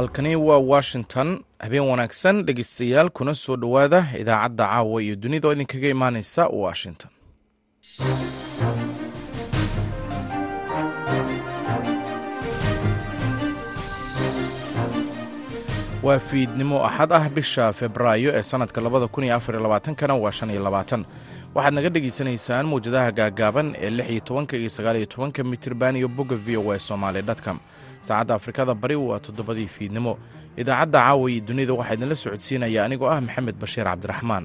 halkani waa washington. Habeen wanaagsan dhegeystayaal kuna soo dhowaada idaacadda caawa iyo dunida oo idinkaga imaaneysa washington. Waa fiidnimo axad ah bisha febraayo ee sannadka labaatankana waa waxaad naga dhegaysanaysaan mawjadaha gaagaaban ee mitirban iyo bogga v o dtcom saacadda afrikada bari waa toddobadii fiidnimo. Idaacadda caawa iyo dunida waxaa idinla socodsiinaya anigoo ah maxamed bashiir cabdiraxmaan.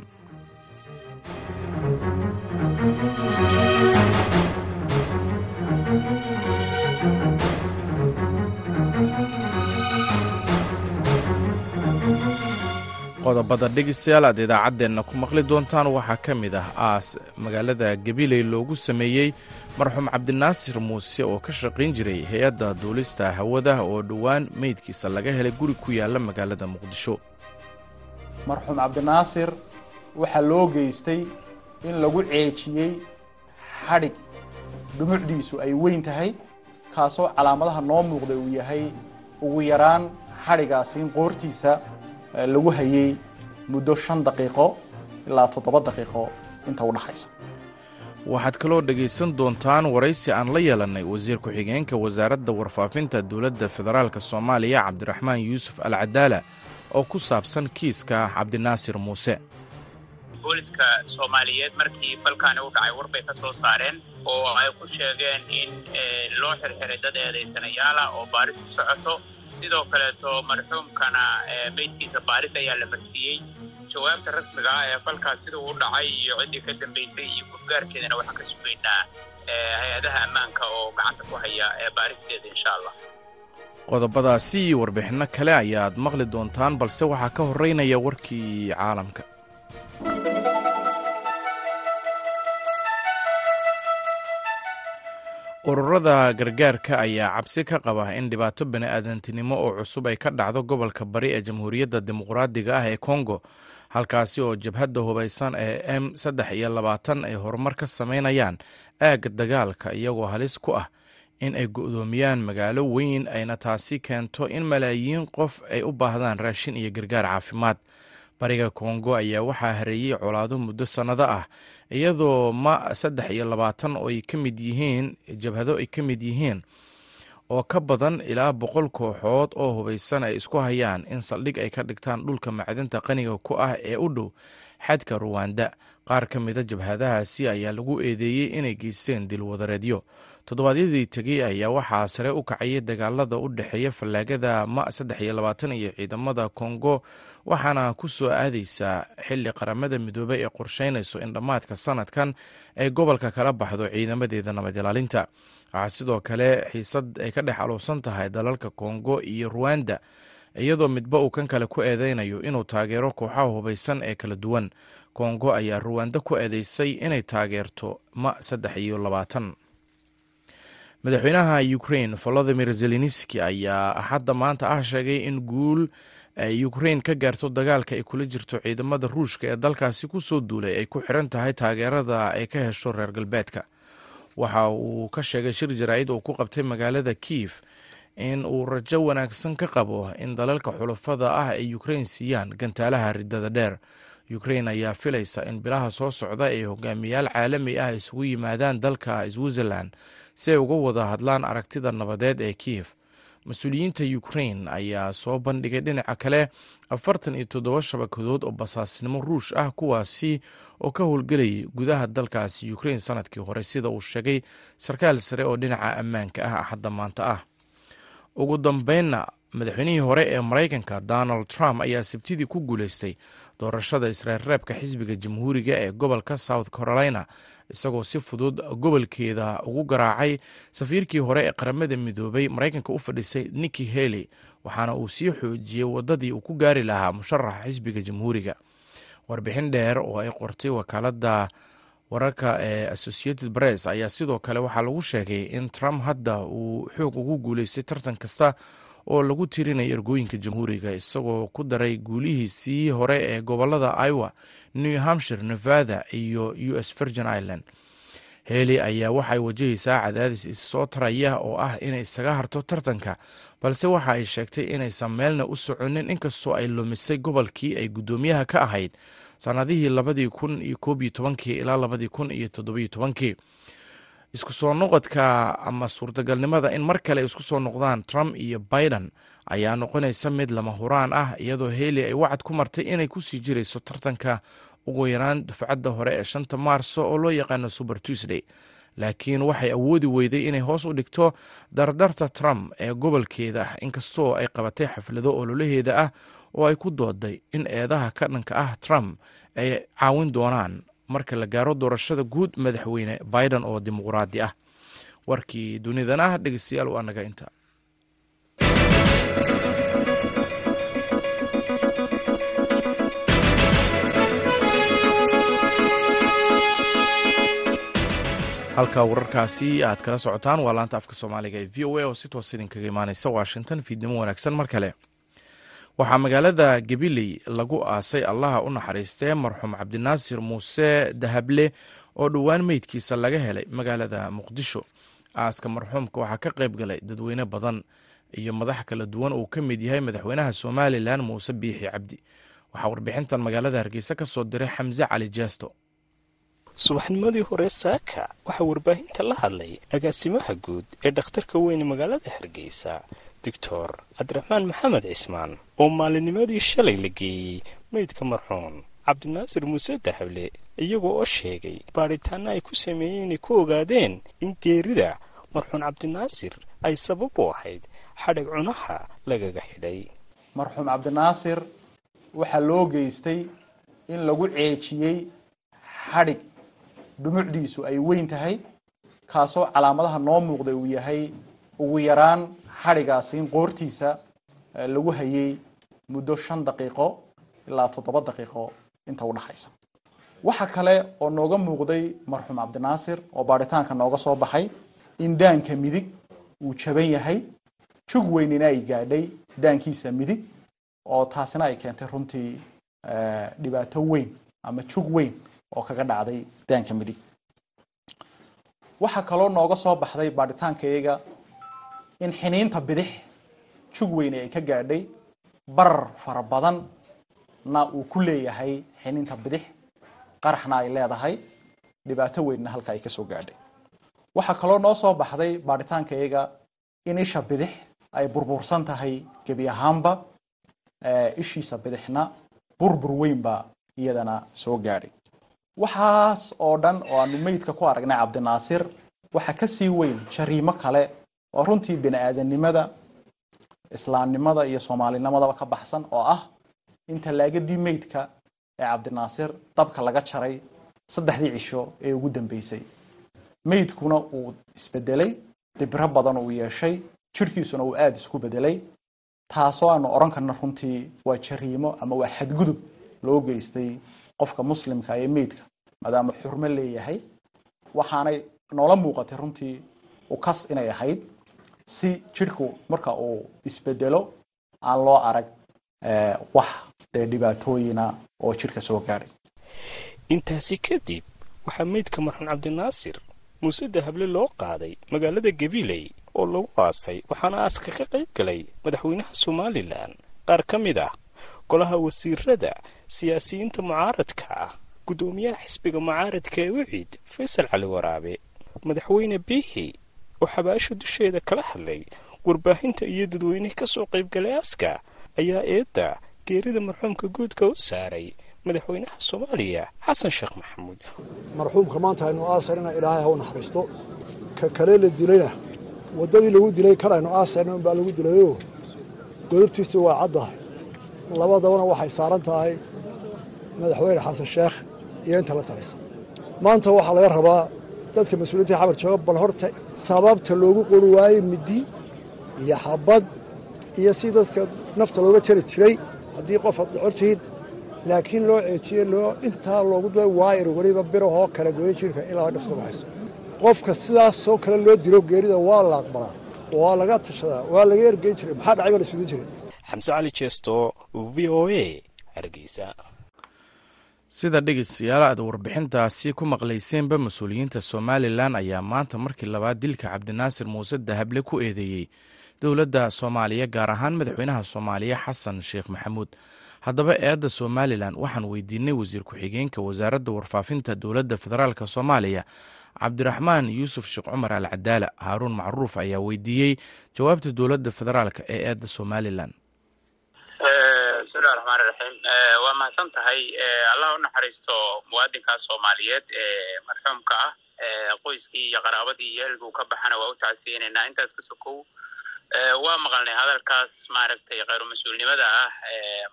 Qodobada dhegeystayaal aad idaacaddeenna ku maqli doontaan waxaa ka mid ah aas magaalada gabiley loogu sameeyey marxuum cabdinaasir muuse oo ka shaqayn jiray hay'adda duulista hawada oo dhowaan meydkiisa laga helay guri ku yaalla magaalada muqdisho. Marxuum cabdinaasir waxaa loo geystay in lagu ceejiyey xadhig dhumucdiisu ay weyn tahay kaasoo calaamadaha noo muuqda uu yahay ugu yaraan xadhigaasi in qoortiisa lagu hayey muddo shan daqiiqo ilaa toddoba daqiiqo inta u dhaxaysa waxaad kaloo dhegaysan doontaan waraysi aan la yeelannay wasiir ku-xigeenka wasaaradda warfaafinta dowladda federaalk soomaaliya cabdiraxmaan yuusuf al cadaala oo ku saabsan kiiska cabdinaasir muuse. Booliska soomaaliyeed markii falkaani u dhacay war bay ka soo saareen oo ay ku sheegeen in loo xirxiray dad eedaysanayaala oo baaris ku socoto. Sidoo kaleeto marxuumkana meydkiisa baaris ayaa la marsiiyey jawaabta rasmiga ah ee falkaas siduu u dhacay iyo ciddii ka dambaysay iyo gurgaarkeedana waxaan ka sugaynaa hay'adaha ammaanka oo gacanta ku haya ee baaristeeda insha allah qodobadaasi iyo warbixinno kale ayaad maqli doontaan balse waxaa ka horeynaya warkii caalamka. Ururada gargaarka ayaa cabsi ka qaba in dhibaato bani-aadantinimo oo cusub ay ka dhacdo gobolka bari ee jamhuuriyadda dimuqraadiga ah ee kongo halkaasi oo jabhadda hubaysan ee m saddex iyo labaatan ay horumar ka sameynayaan aagga dagaalka iyagoo halis ku ah in ay go-doomiyaan magaalo weyn ayna taasi keento in malaayiin qof ay u baahdaan raashin iyo gargaar caafimaad. Bariga kongo ayaa waxaa hareeyey colaado muddo sannado ah iyadoo ma saddex iyo labaatan oo ay ka mid yihiin jabhado ay ka mid yihiin oo ka badan ilaa boqol kooxood oo hubaysan ay isku hayaan in saldhig ay ka dhigtaan dhulka macdinta qaniga ku ah ee u dhow xadka ruwanda qaar ka mida jabhadahaasi ayaa lagu eedeeyey inay geysteen dilwadareedyo toddobaadyadii tegey ayaa waxaa sare u kacayay dagaalada u dhexeeya fallaagada ma saddex iyo labaatan iyo ciidamada kongo waxaana ku soo aadeysaa xilli qaramada midoobey ee qorsheynayso in dhammaadka sanadkan ay gobolka kala baxdo ciidamadeeda nabad ilaalinta waxaa sidoo kale xiisad ay ka dhex aluusan tahay dalalka kongo iyo ruwanda iyadoo midba uu kan kale ku eedeynayo inuu taageero kooxaha hubaysan ee kala duwan. Kongo ayaa ruwanda ku eedeysay inay taageerto ma saddex iyo labaatan madaxweynaha ukrain volodimir zelenski ayaa axadda maanta ah sheegay in guul ay ukrain ka gaarto dagaalka ay kula jirto ciidamada ruushka ee dalkaasi ku soo duulay ay ku xiran tahay taageerada ay ka hesho reer galbeedka. Waxa uu ka sheegay shir jaraa'id uu ku qabtay magaalada kiif in uu rajo wanaagsan ka qabo in dalalka xulafada ah ay ukrain siiyaan gantaalaha ridada dheer. Ukrain ayaa filaysa in bilaha soo socda ay hogaamiyaal caalami ah isugu yimaadaan dalka switzerland si ay uga wada hadlaan aragtida nabadeed ee kiev mas'uuliyiinta ukrain ayaa soo bandhigay dhinaca kale afartan iyo toddoba shabakadood oo basaasnimo ruush ah kuwaasi oo ka howlgelayay gudaha dalkaasi ukrain sannadkii hore sida uu sheegay sarkaal sare oo dhinaca ammaanka ah axadda maanta ah. Ugu dambeynna madaxweynihii hore ee maraykanka donald trump ayaa sabtidii ku guuleystay doorashada israelreebka xisbiga jamhuuriga ee gobolka south carolina isagoo si fudud gobolkeeda ugu garaacay safiirkii hore ee qaramada midoobay maraykanka u fadhisay nikki haley waxaana uu sii xoojiyey wadadii uu ku gaari lahaa musharaxa xisbiga jamhuuriga. Warbixin dheer oo ay qortay wakaalada wararka ee associated press ayaa sidoo kale waxaa lagu sheegay in trump hadda uu xoog ugu guuleystay tartan kasta oo lagu tirinaya ergooyinka jamhuuriga isagoo ku daray guulihiisii hore ee gobollada iowa new hampshire nevada iyo u s virgin island. Heeli ayaa waxay wajahaysaa cadaadis issoo taraya oo ah inay isaga harto tartanka balse waxa ay sheegtay inaysan meelna u soconin inkastoo ay lumisay gobolkii ay guddoomiyaha ka ahayd sannadihii labadii kun iyo koob iyo tobankii ilaa labadii kun iyo toddobiyo tobankii isku soo noqodka ama suurtagalnimada in mar kale isku soo noqdaan trump iyo biden ayaa noqonaysa mid lama huraan ah iyadoo heeli ay wacad ku martay inay ku sii jirayso tartanka ugu yaraan dufcadda hore ee shanta maarso oo loo yaqaano super tuesday. Laakiin waxay awoodi weyday inay hoos u dhigto dardarta trump ee gobolkeeda inkastoo ay qabatay xaflado ololaheeda ah oo ay ku dooday in eedaha ka dhanka ah trump ay caawin doonaan marka la gaaro doorashada guud madaxweyne biden oo dimuqraadi ah. Warkii dunidan ah dhegeystayaal waa naga inta. Halka wararkaasi aad kala socotaan waa laanta afka soomaaliga ee v o a oo si toos idinkaga imaaneysa washington. Fiidnimo wanaagsan mar kale waxaa magaalada gabiley lagu aasay allaha u naxariistee marxuum cabdinaasir muuse dahable oo dhowaan meydkiisa laga helay magaalada muqdisho. Aaska marxuumka waxaa ka qayb galay dadweyne badan iyo madax kala duwan uu ka mid yahay madaxweynaha somalilan muuse biixi cabdi. Waxaa warbixintan magaalada hargeysa ka soo diray xamse cali jeesto. Subaxnimadii hore saaka waxaa warbaahinta la hadlay agaasimaha guud ee dhakhtarka weyne magaalada hargeysa doctor cabdiraxmaan maxamed cismaan oo maalinimadii shalay la geeyey meydka marxuum cabdinaasir muuse dahable iyagoo oo sheegay baadhitaanna ay ku sameeyeen inay ku ogaadeen in geerida marxuum cabdinaasir ay sabab u ahayd xadhig cunaha lagaga xidhay. Marxuum cabdinaasir waxaa loo geystay in lagu ceejiyey xadhig dhumucdiisu ay weyn tahay kaasoo calaamadaha noo muuqda uu yahay ugu yaraan xadhigaasi in qoortiisa lagu hayay muddo shan daqiiqo ilaa toddoba daqiiqo inta udhaxaysa waxa kale oo nooga muuqday marxuum cabdinaasir oo baadhitaanka nooga soo baxay in daanka midig uu jaban yahay jug weynina ay gaadhay daankiisa midig oo taasina ay keentay runtii dhibaato weyn ama jug weyn oo kaga dhacday daanka midig. Waxaa kaloo nooga soo baxday baadhitaankayaga in xiniinta bidix jug weyne ay ka gaadhay barar fara badanna uu ku leeyahay xiniinta bidix qaraxna ay leedahay dhibaato weynna halka ay ka soo gaadhay. Waxaa kaloo noo soo baxday baadhitaankayaga in isha bidix ay burbursan tahay gebi ahaanba ishiisa bidixna burbur weynba iyadana soo gaadhay. Waxaas oo dhan oo aanu meydka ku aragnay cabdinaasir waxaa ka sii weyn jariimo kale oo runtii bini aadanimada islaamnimada iyo soomaalinimadaba ka baxsan oo ah in tallaagadii meydka ee cabdinaasir dabka laga jaray saddexdii cisho ee ugu dambeysay. Meydkuna uu isbedelay dibro badan uu yeeshay jirhkiisuna uu aada isku bedelay taasoo aanu odhan karna runtii waa jariimo ama waa xadgudub loo geystay qofka muslimka ee meydka maadaama xurmo leeyahay. Waxaanay noola muuqatay runtii ukas inay ahayd si jidhku marka uu isbedelo aan loo arag wax dee dhibaatooyina oo jidhka soo gaadhay intaasi kadib waxaa meydka marxuum cabdinaasir muuse dahable loo qaaday magaalada gabiley oo lagu aasay waxaana aaska ka qayb galay madaxweynaha somalilan. Qaar ka mid ah golaha wasiirada siyaasiyiinta mucaaradka ah guddoomiyaha xisbiga mucaaradka ee wiciid faysal cali waraabe madaxweyne biixi oo xabaasha dusheeda kala hadlay warbaahinta iyo dadweynihii ka soo qaybgalay aaska ayaa eedda geerida marxuumka guudka u saaray madaxweynaha soomaaliya xasan sheekh maxamuud. Marxuumka maanta aynu aasarina ilaahay ha u naxariisto. Ka kale la dilayna waddadii lagu dilay kan aynu aasarna unbaa lagu dilayoo godobtiisa waa caddahay labadabana waxay saaran tahay madaxweyne xasan sheekh iyo inta la talisa. Maanta waxaa laga rabaa dadka mas'uuliyiinta xabar jooga bal horta sababta loogu qori waayey middi iyo xabad iyo si dadka nafta looga jari jiray haddii qof ad docortihiin laakiin loo ceejiyey loo intaa loogu duay waayar weliba birahoo kala gooya jirka ilaa dhafta baxayso. Qofka sidaasoo kale loo dilo geerida waa la aqbalaa waa laga tashadaa waa laga ergeyn jiray maxaa dhacay baa la sugin jiray? Xamse cali jeesto v o a hargeysa sida dhegeystayaal aad warbixintaasi ku maqlayseenba mas'uuliyiinta somalilan ayaa maanta markii labaad dilka cabdinaasir muuse dahable ku eedeeyey dowladda soomaaliya gaar ahaan madaxweynaha soomaaliya xasan sheekh maxamuud. Haddaba eedda somalilan waxaan weydiinay wasiir ku-xigeenka wasaaradda warfaafinta dowladda federaalk soomaaliya cabdiraxmaan yuusuf sheekh cumar al cadaala haaruun macruuf ayaa weydiiyey jawaabta dowladda federaalk ee eedda somalilan bismillahi raxmaan iraxiim waa mahadsan tahay. Allah u naxariisto muwaadinkaas soomaaliyeed ee marxuumka ah. Qoyskii iyo qaraabadii iyo ehelkuu ka baxana waa u tacsiyeynaynaa intaas ka sokow waa maqalnay hadalkaas maaragtay kheyru mas'uulnimada ah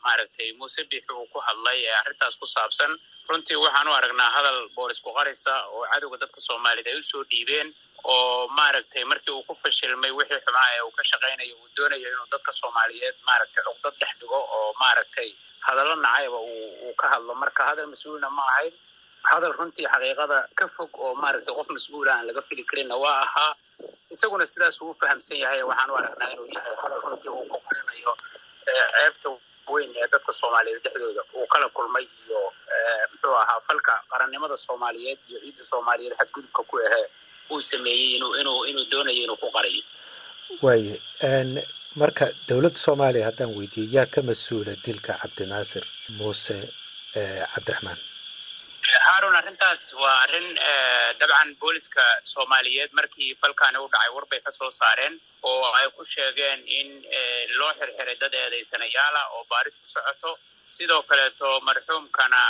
maaragtay muuse biixi uu ku hadlay ee arrintaas ku saabsan. Runtii waxaan u aragnaa hadal boolisku qarisa oo cadowga dadka soomaaliyeed ay u soo dhiibeen oo maaragtay markii uu ku fashilmay wixii xumaa ee uu ka shaqaynayo uu doonayo inuu dadka soomaaliyeed maaragtay cuqdad dhex dhigo oo maaragtay hadallo nacayba uu ka hadlo. Marka hadal mas'uulna ma ahayn hadal runtii xaqiiqada ka fog oo maaragtay qof mas'uula aan laga fili karinna waa ahaa. Isaguna sidaas uu fahamsan yahay waxaan u aragnaa inuu yahay hadal runtii uu ku qarinayo ceebta weyn ee dadka soomaaliyeed dhexdooda uu kala kulmay iyo muxuu ahaa falka qarannimada soomaaliyeed iyo ciidda soomaaliyeed xadgudubka ku ahee uu sameeyey inuu doonayo inuu ku qarayo waaye marka dowladda soomaaliya haddaan weydiiyey yaa ka mas'uula dilka cabdinaasir muuse cabdiraxmaan? Haarun arrintaas waa arrin dabcan booliska soomaaliyeed. Markii falkaani u dhacay war bay ka soo saareen oo ay ku sheegeen in loo xirxiray dad eedaysanayaala oo baaris ku socoto. Sidoo kaleeto marxuumkana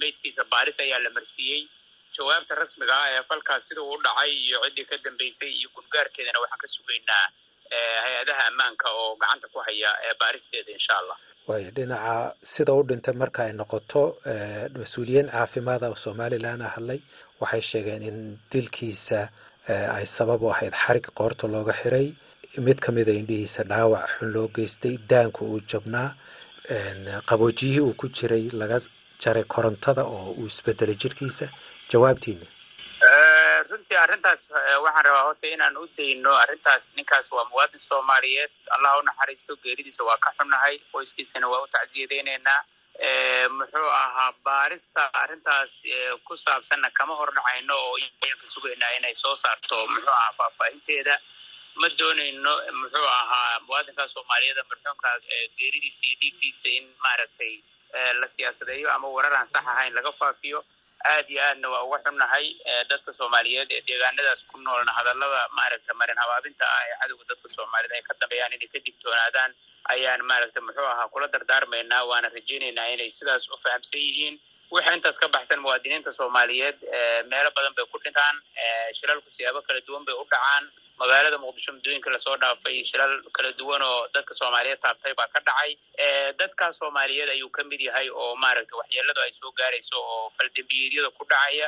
meydkiisa baaris ayaa la marsiiyey jawaabta rasmiga ah ee falkaas sida uu dhacay iyo ciddii ka dambeysay iyo gudgaarkeedana waxaan ka sugaynaa hay'adaha ammaanka oo gacanta ku haya baaristeeda insha allah waayo dhinaca sida u dhintay marka ay noqoto mas'uuliyiin caafimaada oo somalilan a hadlay waxay sheegeen in dilkiisa ay sabab u ahayd xarig qoorta looga xiray. Mid ka mida indhihiisa dhaawac xun loo geystay daanku uu jabnaa qaboojiyihii uu ku jiray laga jaray korontada oo uu isbedelay jirhkiisa jawaabtiina. Runtii arrintaas waxaan rabaa horta inaan u dayno arrintaas ninkaas waa muwaadin soomaaliyeed. Allah u naxariisto geeridiisa waa ka xunnahay qoyskiisana waa u tacsiyadaynaynaa muxuu ahaa baarista arrintaas ku saabsanna kama hordhacayno oo ka sugaynaa inay soo saarto muxuu ahaa faahfaahinteeda. Ma doonayno muxuu ahaa muwaadinkaa soomaaliyeed marxuumka geeridiisa iyo dhiiggiisa in maaragtay la siyaasadeeyo ama warar aan sax ahayn laga faafiyo aad iyo aadna waa uga xunnahay dadka soomaaliyeed ee deegaanadaas ku noolna hadallada maaragta marin habaabinta ah ee cadowga dadka soomaaliyed ay ka dambeeyaan inay ka digtoonaadaan ayaan maaragta muxuu ahaa kula dardaarmaynaa waana rajaynaynaa inay sidaas u fahamsan yihiin. Waxa intaas ka baxsan muwaadiniinta soomaaliyeed meelo badan bay ku dhintaan shilalku siyaabo kala duwan bay u dhacaan magaalada muqdisho muddooyinka la soo dhaafay shilal kala duwan oo dadka soomaaliyeed taabtay baa ka dhacay. Dadkaa soomaaliyeed ayuu ka mid yahay oo maaragta waxyeeladu ay soo gaarayso oo faldambiyeedyada ku dhacaya.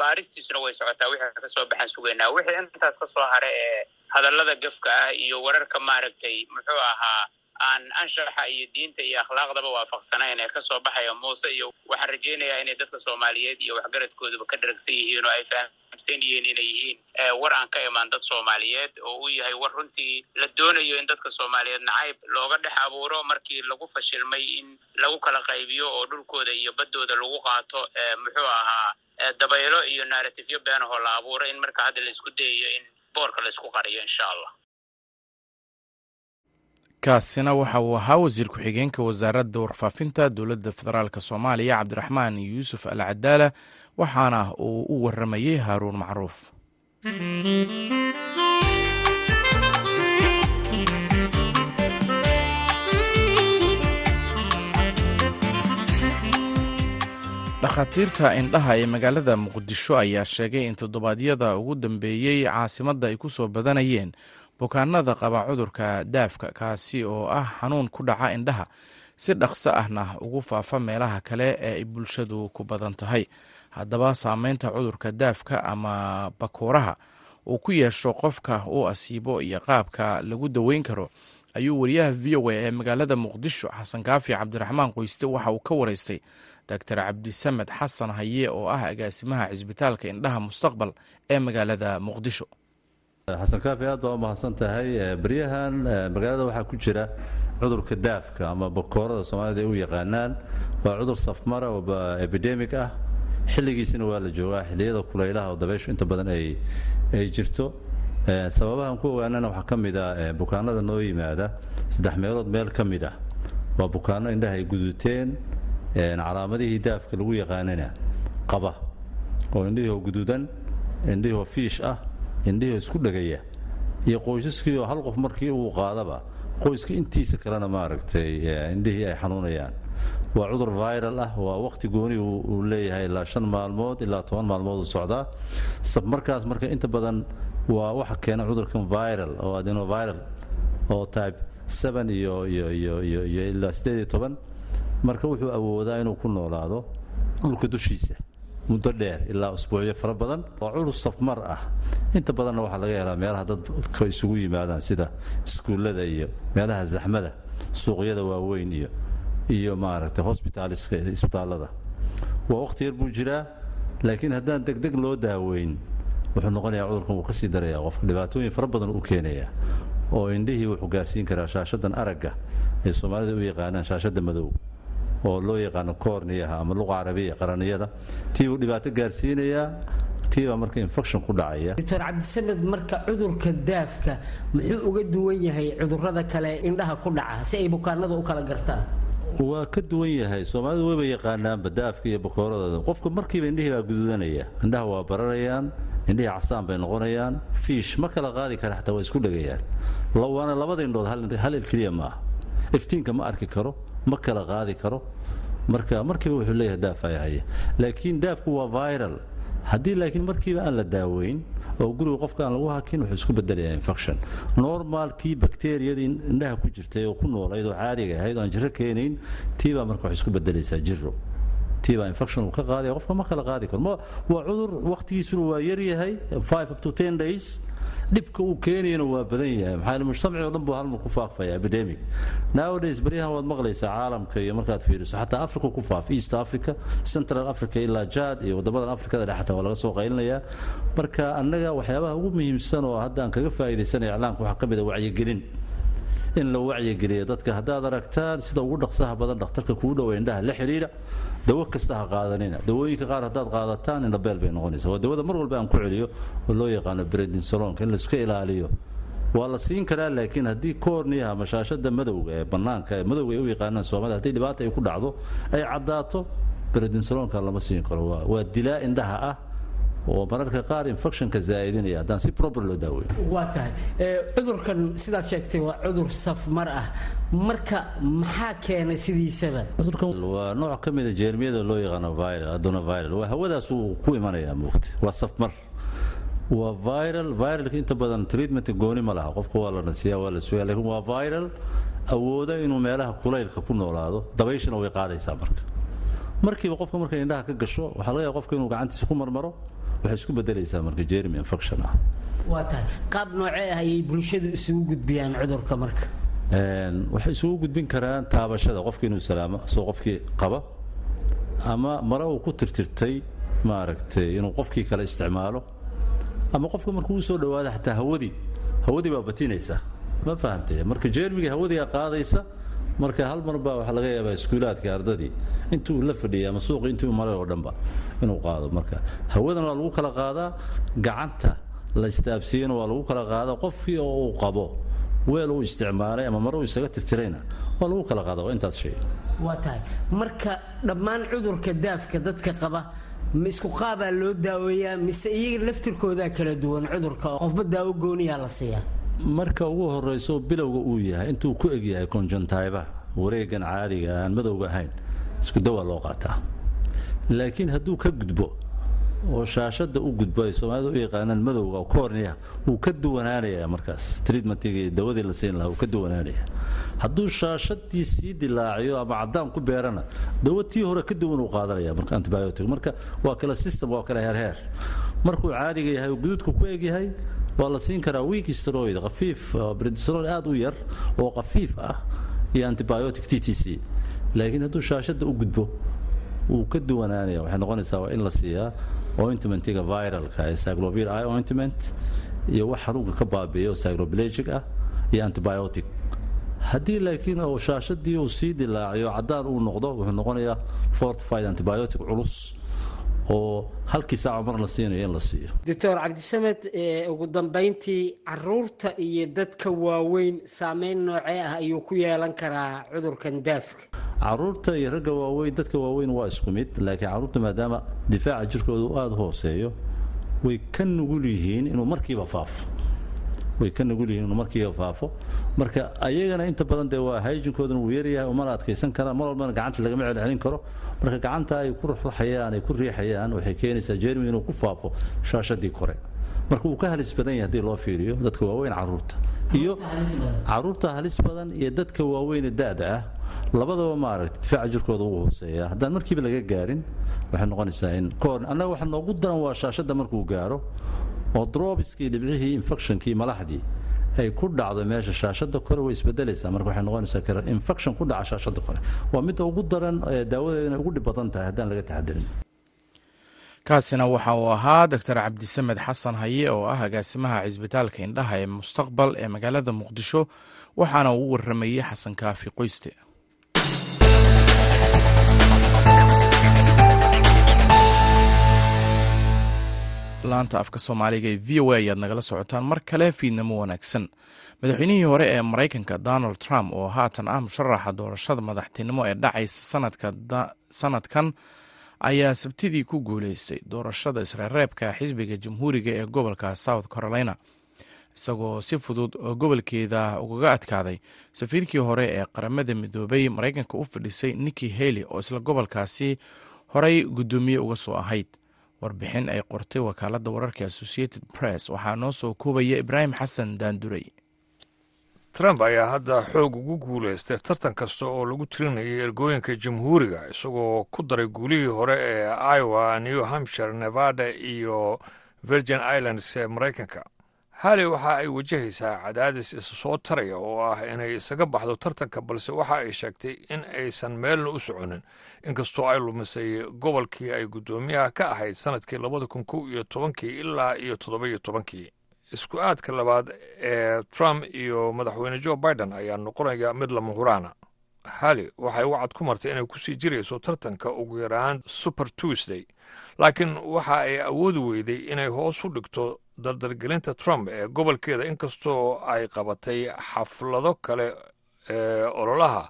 Baaristiisuna way socotaa wixii ka soo baxaan sugaynaa. Wixii intaas ka soo hare ee hadallada gefka ah iyo wararka maaragtay muxuu ahaa aan anshaxa iyo diinta iyo akhlaaqdaba waafaqsanayn ee ka soo baxaya muuse iyo waxaan rajaynayaa inay dadka soomaaliyeed iyo waxgaradkooduba ka dharagsan yihiin oo ay fahamsan yihiin inay yihiin war aan ka imaan dad soomaaliyeed oo uu yahay war runtii la doonayo in dadka soomaaliyeed nacayb looga dhex abuuro markii lagu fashilmay in lagu kala qaybiyo oo dhulkooda iyo baddooda lagu qaato muxuu ahaa dabaylo iyo narratifyo beenahoo la abuuro in marka hadda la isku dayayo in boorka la isku qariyo insha allah kaasina waxa uu ahaa wasiir ku-xigeenka wasaaradda warfaafinta dowladda federaalk soomaaliya cabdiraxmaan yuusuf al cadaala waxaana uu u waramayey haaruun macruuf. Dhakhaatiirta indhaha ee magaalada muqdisho ayaa sheegay in toddobaadyada ugu dambeeyey caasimadda ay ku soo badanayeen bukaanada qaba cudurka daafka kaasi oo ah xanuun ku dhaca indhaha si dhaqso ahna ugu faafa meelaha kale ee ay bulshadu ku badan tahay. Haddaba saameynta cudurka daafka ama bakuuraha uu ku yeesho qofka uu asiibo iyo qaabka lagu daweyn karo ayuu wariyaha v o a ee magaalada muqdisho xasan kaafi cabdiraxmaan qoyste waxa uu ka wareystay doctor cabdisamed xasan haye oo ah agaasimaha cisbitaalka indhaha mustaqbal ee magaalada muqdisho xasan kaafi aad baa u mahadsan tahay beryahan magaalada waxaa ku jira cudurka daafka ama bakoorada soomaalida ay u yaqaanaan. Waa cudur safmara oo epidemic ah. Xilligiisina waa la joogaa xilliyada kulaylaha oo dabayshu inta badan ay jirto. Sababahan ku ogaanana waxaa ka mid ah bukaanada noo yimaada saddex meelood meel ka mid ah. Waa bukaano indhaha ay guduuteen calaamadihii daafka lagu yaqaanana qaba. Oo indhihii guduudan indhihii fiish ah indhihii isku dhegaya iyo qoysaskii oo hal qof markii uu qaadaba qoyska intiisa kalena maaragtay indhihii ay xanuunayaan. Waa cudur viral ah waa wakhti gooni uu leeyahay ilaa shan maalmood ilaa toban maalmood uu socdaa markaas marka inta badan waa waxa keena cudurkan viral oo adenoviral oo type seven iyo iyo iyo iyo iyo ilaa siddeed iyo toban. Marka wuxuu awoodaa inuu ku noolaado dhulka dushiisa muddo dheer ilaa usbuucyo fara badan waa culus safmar ah. Inta badanna waxaa laga helaa meelaha dadka isugu yimaadaan sida iskuullada iyo meelaha zaxmada suuqyada waaweyn iyo iyo maaragtay hosbitaaliska isbitaallada waa wakhti yar buu jiraa laakiin haddaan degdeg loo daaweyn wuxuu noqonayaa cudurkan wuu ka sii darayaa qofka dhibaatooyin fara badan u keenaya oo indhihii wuxuu gaarsiin karaa shaashadan aragga ay soomaalida u yaqaanaan shaashadda madow oo loo yaqaano koorniyaha ama luqa carabiya qaraniyada. Tii buu dhibaato gaarsiinayaa tii baa marka infection ku dhacaya. Doctor cabdisamed marka cudurka daafka muxuu uga duwan yahay cudurrada kale indhaha ku dhaca si ay bukaanada u kala gartaan? Waa ka duwan yahay. Soomaalidu wayba yaqaanaanba daafka iyo bakooradooda qofka markiiba indhihii baa guduudanaya. Indhaha waa bararayaan indhihii casaan bay noqonayaan. Fiish ma kala qaadi kara xataa waa isku dhegayaan. Waana labada indhood hal il keliya maaha. Iftiinka ma arki karo ma kala qaadi karo. Marka markiiba wuxuu leeyahay daafaya haya laakiin daafku waa viral. Haddii laakiin markiiba aan la daaweyn oo guriga qofka aan lagu hakin wuxuu isku bedelayaa infection. Normalkii bakteriyadii indhaha ku jirtay oo ku noolayd oo caadiga ahayd oo aan jiro keenayn tii baa marka waxay isku bedelaysaa jiro tii baa infection uu ka qaadaya. Qofka ma kala qaadi karo. Waa cudur wakhtigiisuna waa yar yahay five up to ten days dhibka uu keenayana waa badan yahay. Maxaa mujtamaci o dhan buu halmar ku faafaya epidemic. Nowadays baryahan waad maqlaysaa caalamka iyo markaad fiiriso. Xataa africa ku faaf east africa central africa ilaa jad iyo waddamadan afrikada dhex xataa waa laga soo qaylinayaa. Marka annaga waxyaabaha ugu muhiimsan oo hadda aan kaga faa'iidaysanaya iclaamka waxaa ka mid a wacyigelin. In la wacyigeliyo dadka haddaad aragtaan sida ugu dhaqsaha badan dhakhtarka kuu dhowa indhaha la xidhiidha dawo kasta ha qaadanina dawooyinka qaar haddaad qaadataan indhabeel bay noqonaysaa waa dawada mar walba aan ku celiyo oo loo yaqaano bredinsolonka in laiska ilaaliyo. Waa la siin karaa laakiin haddii koorniyaha mashaashada madowga ee bannaanka ee madowga ay u yaqaanaan soomaalida haddii dhibaata ay ku dhacdo ay caddaato bredinsolonka lama siin karo. Waa dilaa indhaha ah oo mararka qaar infectionka zaa'idinaya haddaan si proper loo daaweyn waa tahay cudurkan sidaad sheegtay waa cudur safmar ah marka maxaa keenay sidiisaba cudurkan waa nooc ka mida jeermiyada loo yaqaano viral adonoviral waa hawadaas uu ku imanayaa muugta waa safmar waa viral viralka inta badan treatmentka gooni ma laha qofka waa la nasiyaa waa la sugaa laakiin waa viral awooda inuu meelaha kulaylka ku noolaado dabayshana way qaadaysaa marka markiiba qofka markay indhaha ka gasho waxaa laga yaaba qofka inuu gacantiisa ku marmaro waxay isku bedelaysaa marka jermy infection ah waa tahay. Qaab noocee ah ayay bulshadu isugu gudbiyaan cudurka marka? Waxay isugu gudbin karaan taabashada qofka inuu salaamo asoo qofkii qaba ama mare uu ku tirtirtay maaragtay inuu qofkii kale isticmaalo ama qofka markuu u soo dhawaada xataa hawadii hawadii baa batinaysa. Ma fahamtay marka jermiga hawadigaa qaadaysa marka hal mar baa waxaa laga yaabaa iskuulaadka ardadii intuu la fadhiyay ama suuqii intuu maray oo dhanba inuu qaado marka. Hawadan waa lagu kala qaadaa gacanta la istaabsiiyana waa lagu kala qaadaa qofkii oo uu qabo weel uu isticmaalay ama mare uu isaga tirtirayna waa lagu kala qaadaa waa intaas shay. Waa tahay. Marka dhammaan cudurka daafka dadka qaba ma isku qaabaa loo daaweeyaa mise iyaga laftirkoodaa kala duwan cudurka oo qofba daawo gooniyaa la siiyaa marka ugu horayso bilowga uu yahay intuu ku eg yahay konjontayba wareegan caadiga aan madowga ahayn isku dawaa loo qaataa. Laakiin hadduu ka gudbo oo shaashada u gudbo ay soomaalida u yaqaanaan madowga oo koorniya wuu ka duwanaanayaa markaas. Treatmentigii dawadii la siin lahaa wuu ka duwanaanayaa. Hadduu shaashadii sii dilaaciyo ama caddaan ku beerana tii hore ka duwan uu qaadanaya marka antibiotic. Marka waa kala system waa kala heerheer markuu caadiga yahay oo guduudka ku eg yahay waa la siin karaa weak steroid khafiif prednisolone aad u yar oo khafiif ah iyo antibiotic t t c. Laakiin hadduu shaashadda u gudbo wuu ka duwanaanaya waxay noqonaysaa waa in la siiyaa ointmentiga viralka ee cyclovir i ointment iyo wax xanuunka ka baabiiya oo cycloplegic ah iyo antibiotic. Haddii laakiin uu shaashadii uu sii dilaaciyo caddaan uu noqdo wuxuu noqonayaa fortified antibiotic culus oo halkii saaca mar la siinayo in la siiyo. Doctor cabdisamed ugu dambayntii carruurta iyo dadka waaweyn saameyn noocee ah ayuu ku yeelan karaa cudurkan daafka? Caruurta iyo ragga waaweyn dadka waaweyn waa isku mid laakiin carruurta maadaama difaaca jirkooda uu aada u hooseeyo way ka nugul yihiin inuu markiiba faafo way ka nugul yihiin inuu markiiba faafo. Marka ayagana inta badan dee waa hayjinkoodana wuu yaryahay umana adkaysan karaan mar walbana gacanta lagama celcelin karo. Marka gacanta ay ku ruxruxayaan ay ku riixayaan waxay keenaysaa jermi inuu ku faafo shaashadii kore. Marka wuu ka halis badan yahay haddii loo fiiriyo dadka waaweyn carruurta. Iyo carruurta halis badan. iyo dadka waaweyne da-da ah labadaba maaragta difaaca jirkooda uu hooseeya. Haddaan markiiba laga gaarin waxay noqonaysaa in kahor annaga waxa noogu daran waa shaashadda markuu gaaro oo drobiskii dhibcihii infectionkii malaxdii ay ku dhacdo meesha shaashada kore way isbedelaysaa. Marka waxay noqonaysaa infection ku dhaca shaashada kore. Waa midda ugu daran daawadeedana ugu dhib badan tahay haddaan laga taxadirin kaasina waxa uu ahaa doctor cabdisamed xasan haye oo ah agaasimaha cisbitaalka indhaha ee mustaqbal ee magaalada muqdisho waxaana uu waramayey xasan kaafi qoyste laanta afka soomaaliga ee v o a ayaad nagala socotaan mar kale fiidnamo wanaagsan. Madaxweynihii hore ee maraykanka donald trump oo haatan ah musharaxa doorashada madaxtinimo ee dhacaysa sanadkan ayaa sabtidii ku guuleystay doorashada isreereebka xisbiga jamhuuriga ee gobolka south carolina. Isagoo si fudud oo gobolkeeda ugaga adkaaday safiirkii hore ee qaramada midoobay maraykanka u fadhisay nikki haley oo isla gobolkaasi horey guddoomiye uga soo ahayd warbixin ay qortay wakaaladda wararka associated press. Waxaa noo soo koobaya ibraahim xasan daanduray. Trump ayaa hadda xoog ugu guulaystay tartan kasta oo lagu tirinayay ergooyinka jamhuuriga isagoo ku daray guulihii hore ee iowa new hampshire nevada iyo virgin islands ee maraykanka hali waxa ay wajahaysaa cadaadis isa soo taraya oo ah inay isaga baxdo tartanka balse waxa ay sheegtay in aysan meelna u soconin. Inkastoo ay lumisay gobolkii ay guddoomiyaha ka ahayd sannadkii labada kun kow iyo tobankii ilaa iyo toddoba-iyo tobankii. Isku aadka labaad ee trump iyo madaxweyne joe biden ayaa noqonaya mid lama huraana hali waxay wacad ku martay inay ku sii jirayso tartanka ugu yaraan super tuesday. Laakiin waxa ay awoodi weyday inay hoos u dhigto dardargelinta trump ee gobolkeeda inkastoo ay qabatay xaflado kale ee ololaha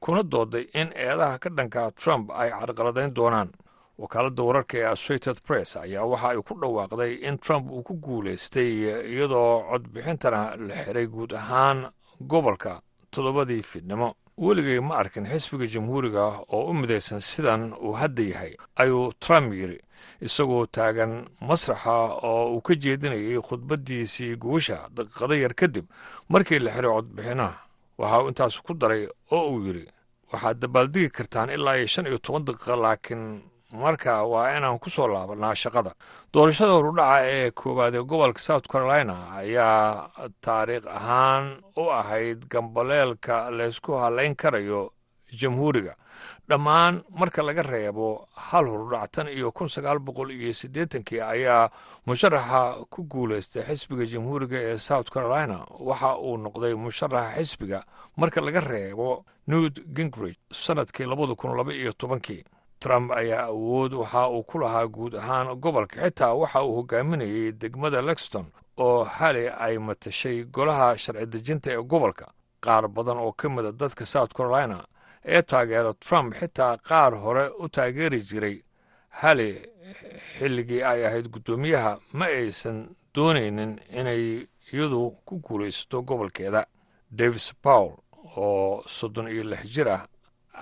kuna dooday in eedaha ka dhanka trump ay carqaladayn doonaan. Wakaaladda wararka ee associated press ayaa waxa ay ku dhawaaqday in trump uu ku guulaystay iyadoo codbixintana la xiray guud ahaan gobolka toddobadii fiidnimo weligay ma arkin xisbiga jamhuuriga oo u midaysan sidan uu hadda yahay ayuu trump yidhi isagoo taagan masraxa oo uu ka jeedinayay khudbaddiisii guusha daqiiqado yar kadib markii la xiray codbixinaha. Waxa uu intaas ku daray oo uu yidhi waxaad dabaaldegi kartaan ilaa iyo shan iyo toban daqiiqa laakiin marka waa inaan ku soo laabanaa shaqada. Doorashada horudhaca ee koowaad ee gobolka south carolina ayaa taariikh ahaan u ahayd gambaleelka laysku halayn karayo jamhuuriga. Dhammaan marka laga reebo hal horudhac tan iyo kun sagaal boqol iyo siddeetankii ayaa musharaxa ku guulaystay xisbiga jamhuuriga ee south carolina. Waxa uu noqday musharaxa xisbiga marka laga reebo newt gingrich sannadkii labada kun laba iyo tobankii trump ayaa awood waxa uu ku lahaa guud ahaan gobolka xitaa waxa uu hogaaminayay degmada lexton oo hali ay matashay golaha sharci dejinta ee gobolka. Qaar badan oo ka mida dadka south carolina ee taageera trump xitaa qaar hore u taageeri jiray. Hali xilligii ay ahayd guddoomiyaha ma aysan doonaynin inay iyadu ku guulaysato gobolkeeda. Davis powell oo soddon iyo lix jir ah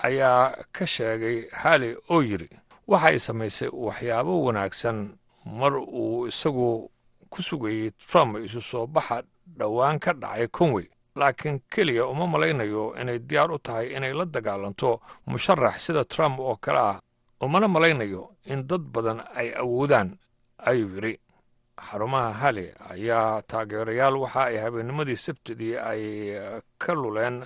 ayaa ka sheegay hali oo yidhi waxay samaysay waxyaabo wanaagsan. Mar uu isagu ku sugayey trump isu soo baxa dhowaan ka dhacay conway. Laakiin keliya uma malaynayo inay diyaar u tahay inay la dagaalanto musharax sida trump oo kale ah. Umana malaynayo in dad badan ay awoodaan ayuu yidhi. Xarumaha hali ayaa taageerayaal waxa ay habeennimadii sabtidii ay ka luleen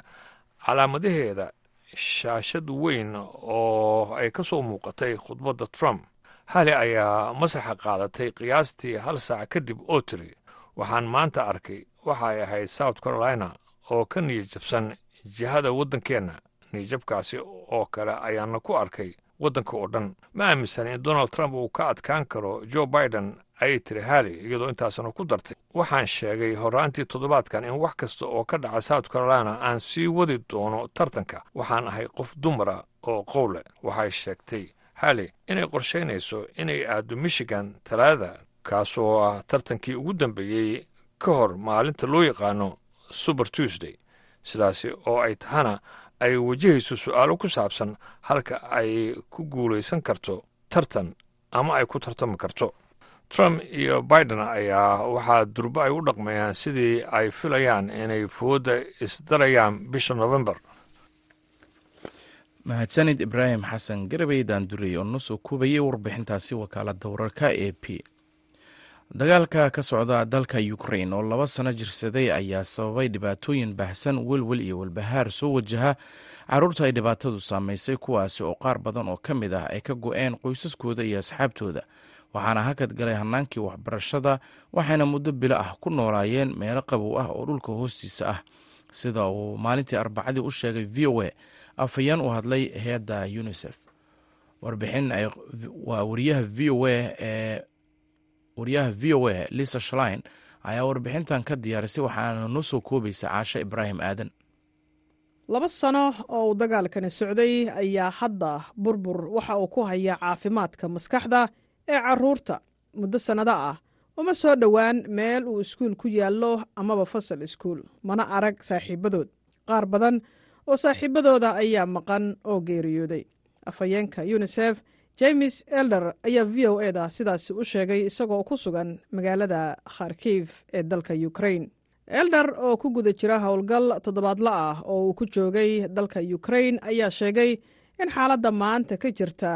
calaamadaheeda shaashad weyn oo ay ka soo muuqatay khudbadda trump. Hali ayaa masraxa qaadatay qiyaastii hal saac kadib oo tiri waxaan maanta arkay waxa ay ahayd south carolina oo ka niyad jabsan jihada waddankeenna. Niijabkaasi oo kale ayaana ku arkay waddanka oo dhan. Ma aaminsana in donald trump uu ka adkaan karo joe biden ayay tiri hali iyadoo intaasna ku dartay. Waxaan sheegay horraantii toddobaadkan in wax kasta oo ka dhaca south carolina aan sii wadi doono tartanka. Waxaan ahay qof dumara oo qowle waxay sheegtay. Hali inay qorshaynayso inay aaddo michigan talaada kaasoo ah tartankii ugu dambeeyey ka hor maalinta loo yaqaano suber tuesday. Sidaasi oo ay tahana ay wajahayso su'aalo ku saabsan halka ay ku guulaysan karto tartan ama ay ku tartami karto trump iyo biden ayaa waxaa durbo ay u dhaqmayaan sidii ay filayaan inay foodda isdarayaan bisha november. Mahadsanid ibraahim xasan garabey daandurey oo noo soo warbixintaasi wakaaladda wararka e p. Dagaalka ka socda dalka ukrain oo laba sano jirsaday ayaa sababay dhibaatooyin baahsan welwel iyo walbahaar soo wajaha. Caruurta ay dhibaatadu saameysay kuwaasi oo qaar badan oo ka mid ah ay ka go-een qoysaskooda iyo asxaabtooda waxaana hakad galay hanaankii waxbarashada waxayna muddo bilo ah ku noolaayeen meelo qabow ah oo dhulka hoostiisa ah. Sida uu maalintii arbacadii u sheegay v o a afhayeen u hadlay hay'adda unisef warbixin waa wariyaha v o a ee wariyaha v o a lisa shlein ayaa warbixintan ka diyaarisay waxaana noo soo koobaysa caashe ibraahim aadan. Laba sano oo uu dagaalkani socday ayaa hadda burbur waxa uu ku hayaa caafimaadka maskaxda ee carruurta muddo sannado ah uma soo dhowaan meel uu iskuul ku yaallo amaba fasal iskuul mana arag saaxiibadood. Qaar badan oo saaxiibadooda ayaa maqan oo geeriyooday. Afhayeenka yunisef james elder ayaa v o e da sidaasi u sheegay isagoo ku sugan magaalada kharkiif ee dalka ukrain elder oo ku guda jira howlgal toddobaadla ah oo uu ku joogay dalka ukrain ayaa sheegay in xaaladda maanta ka jirta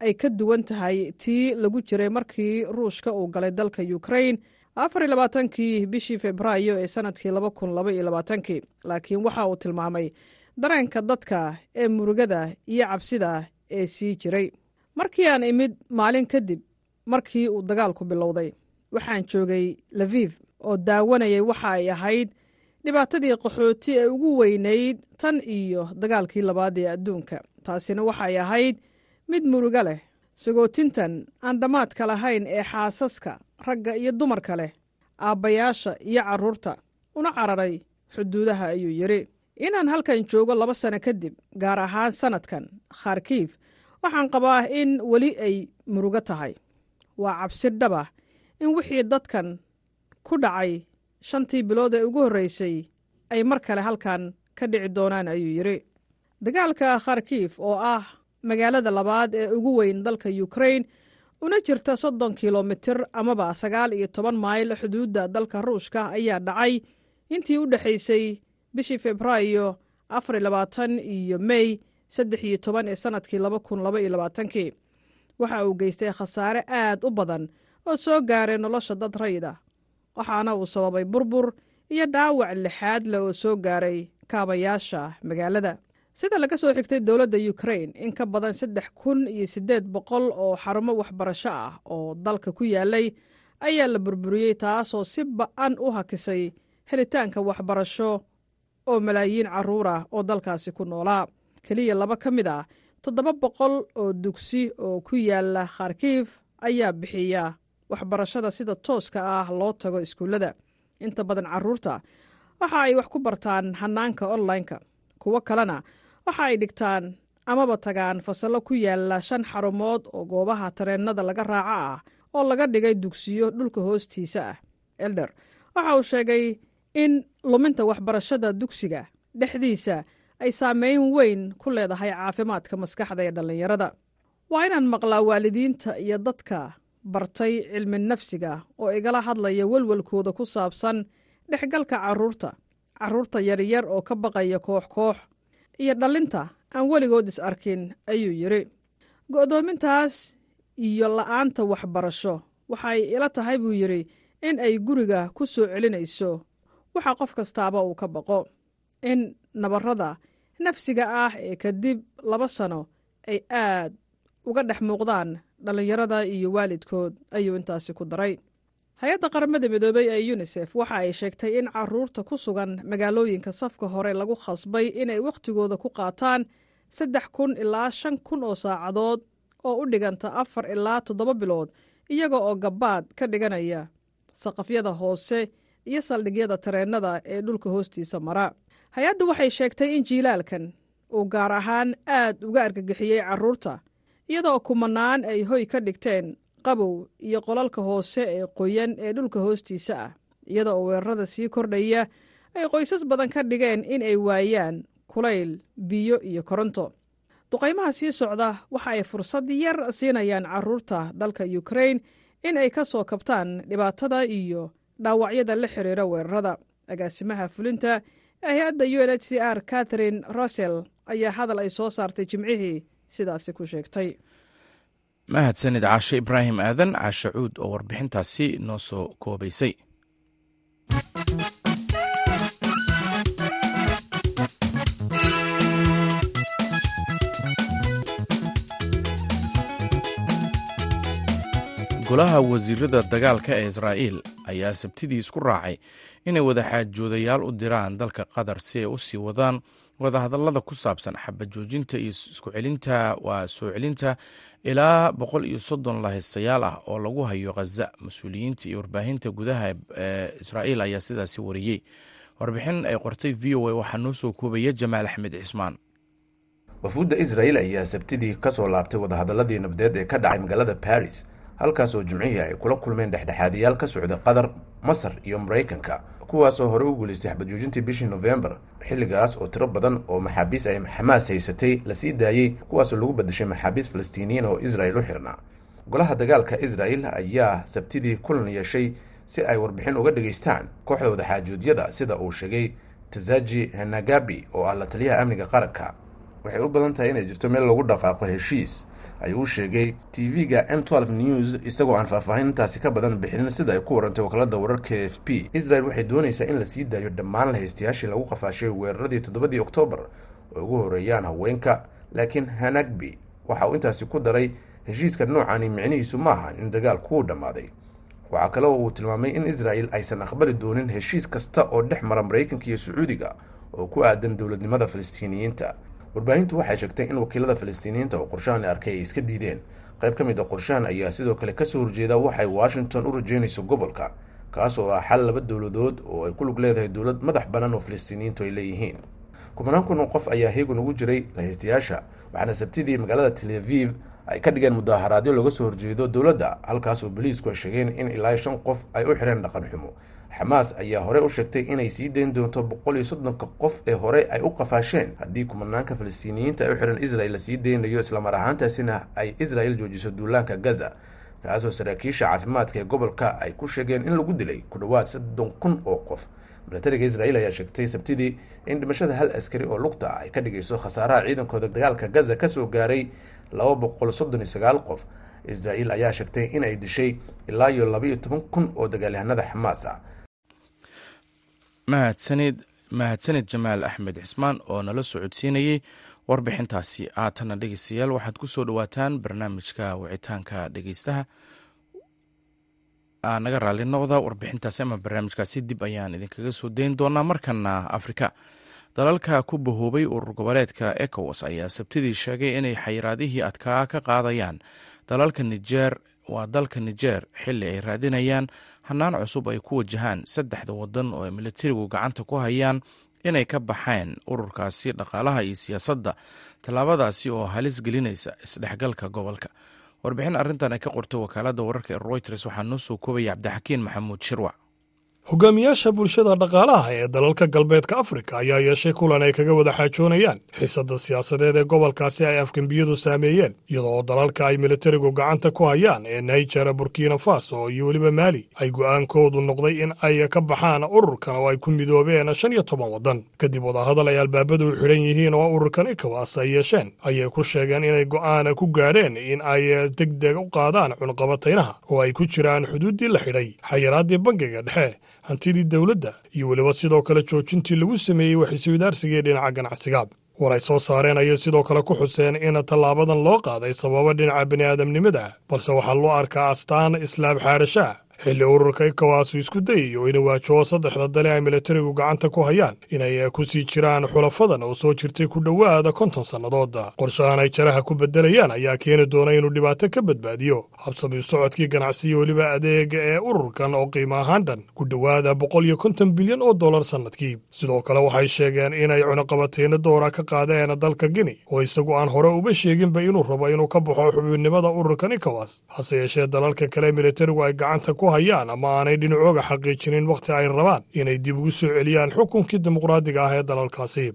ay ka duwan tahay tii lagu jiray markii ruushka uu galay dalka ukrain afariy labaatankii bishii februaayo ee sannadkii laba kun laba iyo labaatankii. Laakiin waxa uu tilmaamay dareenka dadka ee murugada iyo cabsida ee sii jiray. Markii aan imid maalin kadib markii uu dagaalku bilowday waxaan joogay laviv oo daawanayay waxa ay ahayd dhibaatadii qaxooti ee ugu weynayd tan iyo dagaalkii labaad ee adduunka. Taasina waxay ahayd mid murugo leh sagootintan aan dhammaadka lahayn ee xaasaska ragga iyo dumarka leh aabbayaasha iyo carruurta una cararay xuduudaha ayuu yidhi. Inaan halkan joogo laba sano kadib gaar ahaan sannadkan kharkiif waxaan qabaa in weli ay murugo tahay. Waa cabsi dhaba in wixii dadkan ku dhacay shantii bilood ee ugu horreysay ay mar kale halkan ka dhici doonaan ayuu yidhi. Dagaalka kharkiif oo ah magaalada labaad ee ugu weyn dalka yukrain una jirta soddon kilomitir amaba sagaal iyo toban mayl xuduudda dalka ruushka ayaa dhacay intii u dhexaysay bishii februaayo afar labaatan iyo mey saddex iyo toban ee sannadkii laba kun laba iyo labaatankii. Waxa uu geystay khasaare aad u badan oo soo gaaray nolosha dad rayda waxaana uu sababay burbur iyo dhaawac lixaad leh oo soo gaaray kaabayaasha magaalada sida laga soo xigtay dowladda yukrain in ka badan saddex kun iyo siddeed boqol oo xarumo waxbarasho ah oo dalka ku yaalay ayaa la burburiyey taasoo si ba'an u hakisay helitaanka waxbarasho oo malaayiin carruur ah oo dalkaasi ku noolaa. Keliya laba ka mid ah toddoba boqol oo dugsi oo ku yaalla kharkiif ayaa bixiya waxbarashada sida tooska ah loo tago iskuullada. Inta badan carruurta waxa ay wax ku bartaan hannaanka onlineka. Kuwo kalena waxa ay dhigtaan amaba tagaan fasallo ku yaalla shan xarumood oo goobaha tareennada laga raaco ah oo laga dhigay dugsiyo dhulka hoostiisa ah. Elder waxa uu sheegay in luminta waxbarashada dugsiga dhexdiisa ay saameyn weyn ku leedahay caafimaadka maskaxda ee dhallinyarada. Waa inaan maqlaa waalidiinta iyo dadka bartay cilmi nafsiga oo igala hadlaya welwelkooda ku saabsan dhexgalka carruurta carruurta yaryar oo ka baqaya koox koox iyo dhallinta aan weligood is arkin ayuu yidhi. Go'doomintaas iyo la'aanta waxbarasho waxay ila tahay buu yidhi in ay guriga ku soo celinayso. Waxa qof kastaaba uu ka baqo. In nabarrada nafsiga ah ee kadib laba sano ay aad uga dhex muuqdaan dhallinyarada iyo waalidkood ayuu intaasi ku daray hay'adda qaramada midoobey ee yunisef waxa ay sheegtay in carruurta ku sugan magaalooyinka safka hore lagu khasbay inay wakhtigooda ku qaataan saddex kun ilaa shan kun oo saacadood oo u dhiganta afar ilaa toddoba bilood iyaga oo gabbaad ka dhiganaya saqafyada hoose iyo saldhigyada tareennada ee dhulka hoostiisa mara. Hay'addu waxay sheegtay in jiilaalkan uu gaar ahaan aad uga argagixiyey carruurta iyadoo kumanaan ay hoy ka dhigteen qabow iyo qolalka hoose ee qoyan ee dhulka hoostiisa ah iyada weerarada sii kordhaya ay qoysas badan ka dhigeen in ay waayaan kulayl biyo iyo koronto. Duqaymaha sii socda waxa ay fursad yar siinayaan carruurta dalka yukrain in ay ka soo kabtaan dhibaatada iyo dhaawacyada la xiriira weerarada. Agaasimaha fulinta ee hay'adda u n h c r catherine russell ayaa hadal ay soo saartay jimcihii sidaasi ku sheegtay mahadsanid caashe ibraahim aadan caashe cuud oo warbixintaasi noo soo koobaysay golaha wasiirada dagaalka ee israa'iil ayaa sabtidii isku raacay inay wadaxaajoodayaal u diraan dalka qatar si ay u sii wadaan wadahadallada ku saabsan xabajoojinta iyo isku celinta waa soo celinta ilaa boqol iyo soddon lahaystayaal ah oo lagu hayo khaza mas'uuliyiinta iyo warbaahinta gudaha ee israa'iil ayaa sidaasi wariyey warbixin ay qortay v o a waxaa noo soo koobaya jamaal axmed cismaan. Wafuudda israa'iil ayaa sabtidii ka soo laabtay wadahadalladii nabdeed ee ka dhacay magaalada baris halkaas oo jimcihii ay kula kulmeen dhexdhexaadiyaal ka socda qatar masar iyo maraykanka kuwaasoo horey u guulaystay xabadjoojintii bishii nofembar xilligaas oo tiro badan oo maxaabiis ay xamaas haysatay la sii daayey kuwaasoo lagu badashay maxaabiis falastiiniyiin oo israel u xirnaa. Golaha dagaalka israel ayaa sabtidii kulan yeeshay si ay warbixin uga dhageystaan kooxda wadaxaajoodyada sida uu sheegay tazaji hanagabi oo ah la taliyaha amniga qaranka. Waxay u badan tahay inay jirto meel lagu dhaqaaqo heshiis ayuu u sheegay tv-ga m news isagoo aan faahfaahintaasi ka badan bixinin sida ay ku warantay wakaalada wararka f p. Israel waxay doonaysaa in la sii daayo dhammaan lahaystayaashii lagu qafaashay weeraradii toddobadii oktoobar oo ugu horeeyaan haweenka. Laakiin hanagbi waxa uu intaasi ku daray heshiiska noocani micnihiisu maaha in dagaalku uu dhammaaday. Waxaa kale oo uu tilmaamay in israel aysan aqbali doonin heshiis kasta oo dhex mara maraykanka iyo sacuudiga oo ku aadan dowladnimada falastiiniyiinta warbaahintu waxay sheegtay in wakiilada falastiiniyiinta oo qorshahan arkay ay iska diideen. Qayb ka mid a qorshahan ayaa sidoo kale ka soo horjeeda waxay washington u rajeynayso gobolka kaas oo ah xal laba dowladood oo ay ku lug leedahay dowlad madax bannaan oo falastiiniyiintu ay leeyihiin. Kumanaan kun oo qof ayaa heegan ugu jiray lahaystayaasha waxaana sabtidii magaalada tel aviv ay ka dhigeen mudaharaadyo looga soo horjeedo dowladda halkaas oo boliisku ay sheegeen in ilaa shan qof ay u xireen dhaqan xumo xamaas ayaa hore u sheegtay inay sii dayn doonto boqol iyo soddonka qof ee hore ay u qafaasheen. Haddii kumanaanka falastiiniyiinta ay u xiran israel la sii daynayo islamar ahaantaasina ay israel joojiso duulaanka gaza kaasoo saraakiisha caafimaadka ee gobolka ay ku sheegeen in lagu dilay ku dhowaad soddon kun oo qof. Milatariga israel ayaa sheegtay sabtidii in dhimashada hal askari oo lugta ah ay ka dhigayso khasaaraha ciidankooda dagaalka gaza ka soo gaaray laba boqol soddon iyo sagaal qof. Israel ayaa sheegtay in ay dishay ilaa iyo laba toban kun oo dagaalyahanada xamaas ah mahadsanid mahadsanid jamaal axmed cismaan oo nala socodsiinayey warbixintaasi. Haatana dhegeystayaal waxaad ku soo dhowaataan barnaamijka wicitaanka dhegeystaha naga raali noqda warbixintaasi ama barnaamijkaasi dib ayaan idinkaga soo dayn doonaa markana afrika. Dalalka ku bahoobay urur goboleedka ecowas ayaa sabtidii sheegay inay xayiraadihii adkaa ka qaadayaan dalalka nijeer waa dalka nijeer xilli ay raadinayaan hanaan cusub ay ku wajahaan saddexda wadan oo ay militarigu gacanta ku hayaan inay ka baxeen ururkaasi dhaqaalaha iyo siyaasadda. Tallaabadaasi oo halis gelinaysa isdhexgalka gobolka. Warbixin arrintan ay ka qortay wakaalada wararka ee royters waxaa noo soo koobaya cabdixakiin maxamuud shirwac hogaamiyaasha bulshada dhaqaalaha ee dalalka galbeedka afrika ayaa yeeshay kulan ay kaga wada xaajoonayaan xiisadda siyaasadeed ee gobolkaasi ay afgembiyadu saameeyeen iyada oo dalalka ay militarigu gacanta ku hayaan ee naijer burkina faso iyo weliba maali ay go'aankoodu noqday in ay ka baxaan ururkan oo ay ku midoobeen shan iyo toban waddan. Kadib wadahadal ay albaabadu u xidhan yihiin oo ururkan ikowas ay yeesheen ayay ku sheegeen inay go'aan ku gaadheen in ay deg deg u qaadaan cunqabataynaha oo ay ku jiraan xuduuddii la xidhay xayiraaddii bangiga dhexe hantidii dowladda iyo weliba sidoo kale joojintii lagu sameeyey waxiswadaarsigii dhinaca ganacsiga war ay soo saareen ayay sidoo kale ku xuseen in tallaabadan loo qaaday sababa dhinaca bini'aadamnimada balse waxaa loo arkaa astaan islaab xaadhashaa xilli ururka ikawaasu isku dayayo inuu waajaho saddexda dale ay militarigu gacanta ku hayaan inay ku sii jiraan xulafadan oo soo jirtay ku dhowaada konton sannadood. Qorshahan ay jaraha ku beddelayaan ayaa keeni doona inuu dhibaato ka badbaadiyo. Habsami socodkii ganacsiyo weliba adeega ee ururkan oo qiimo ahaan dhan ku dhowaada boqol iyo konton bilyan oo dollar sannadkii. Sidoo kale waxay sheegeen inay cunuqabateyno doora ka qaadeen dalka gini oo isagu aan hore uba sheeginba inuu rabo inuu ka baxo xubinnimada ururkan ikawas hase yeeshee dalalka kale militarigu ay gacanta ku hayaan ama aanay dhinacooga xaqiijinin wakhti ay rabaan inay dib ugu soo celiyaan xukunkii dimuqraadiga ah ee dalalkaasi.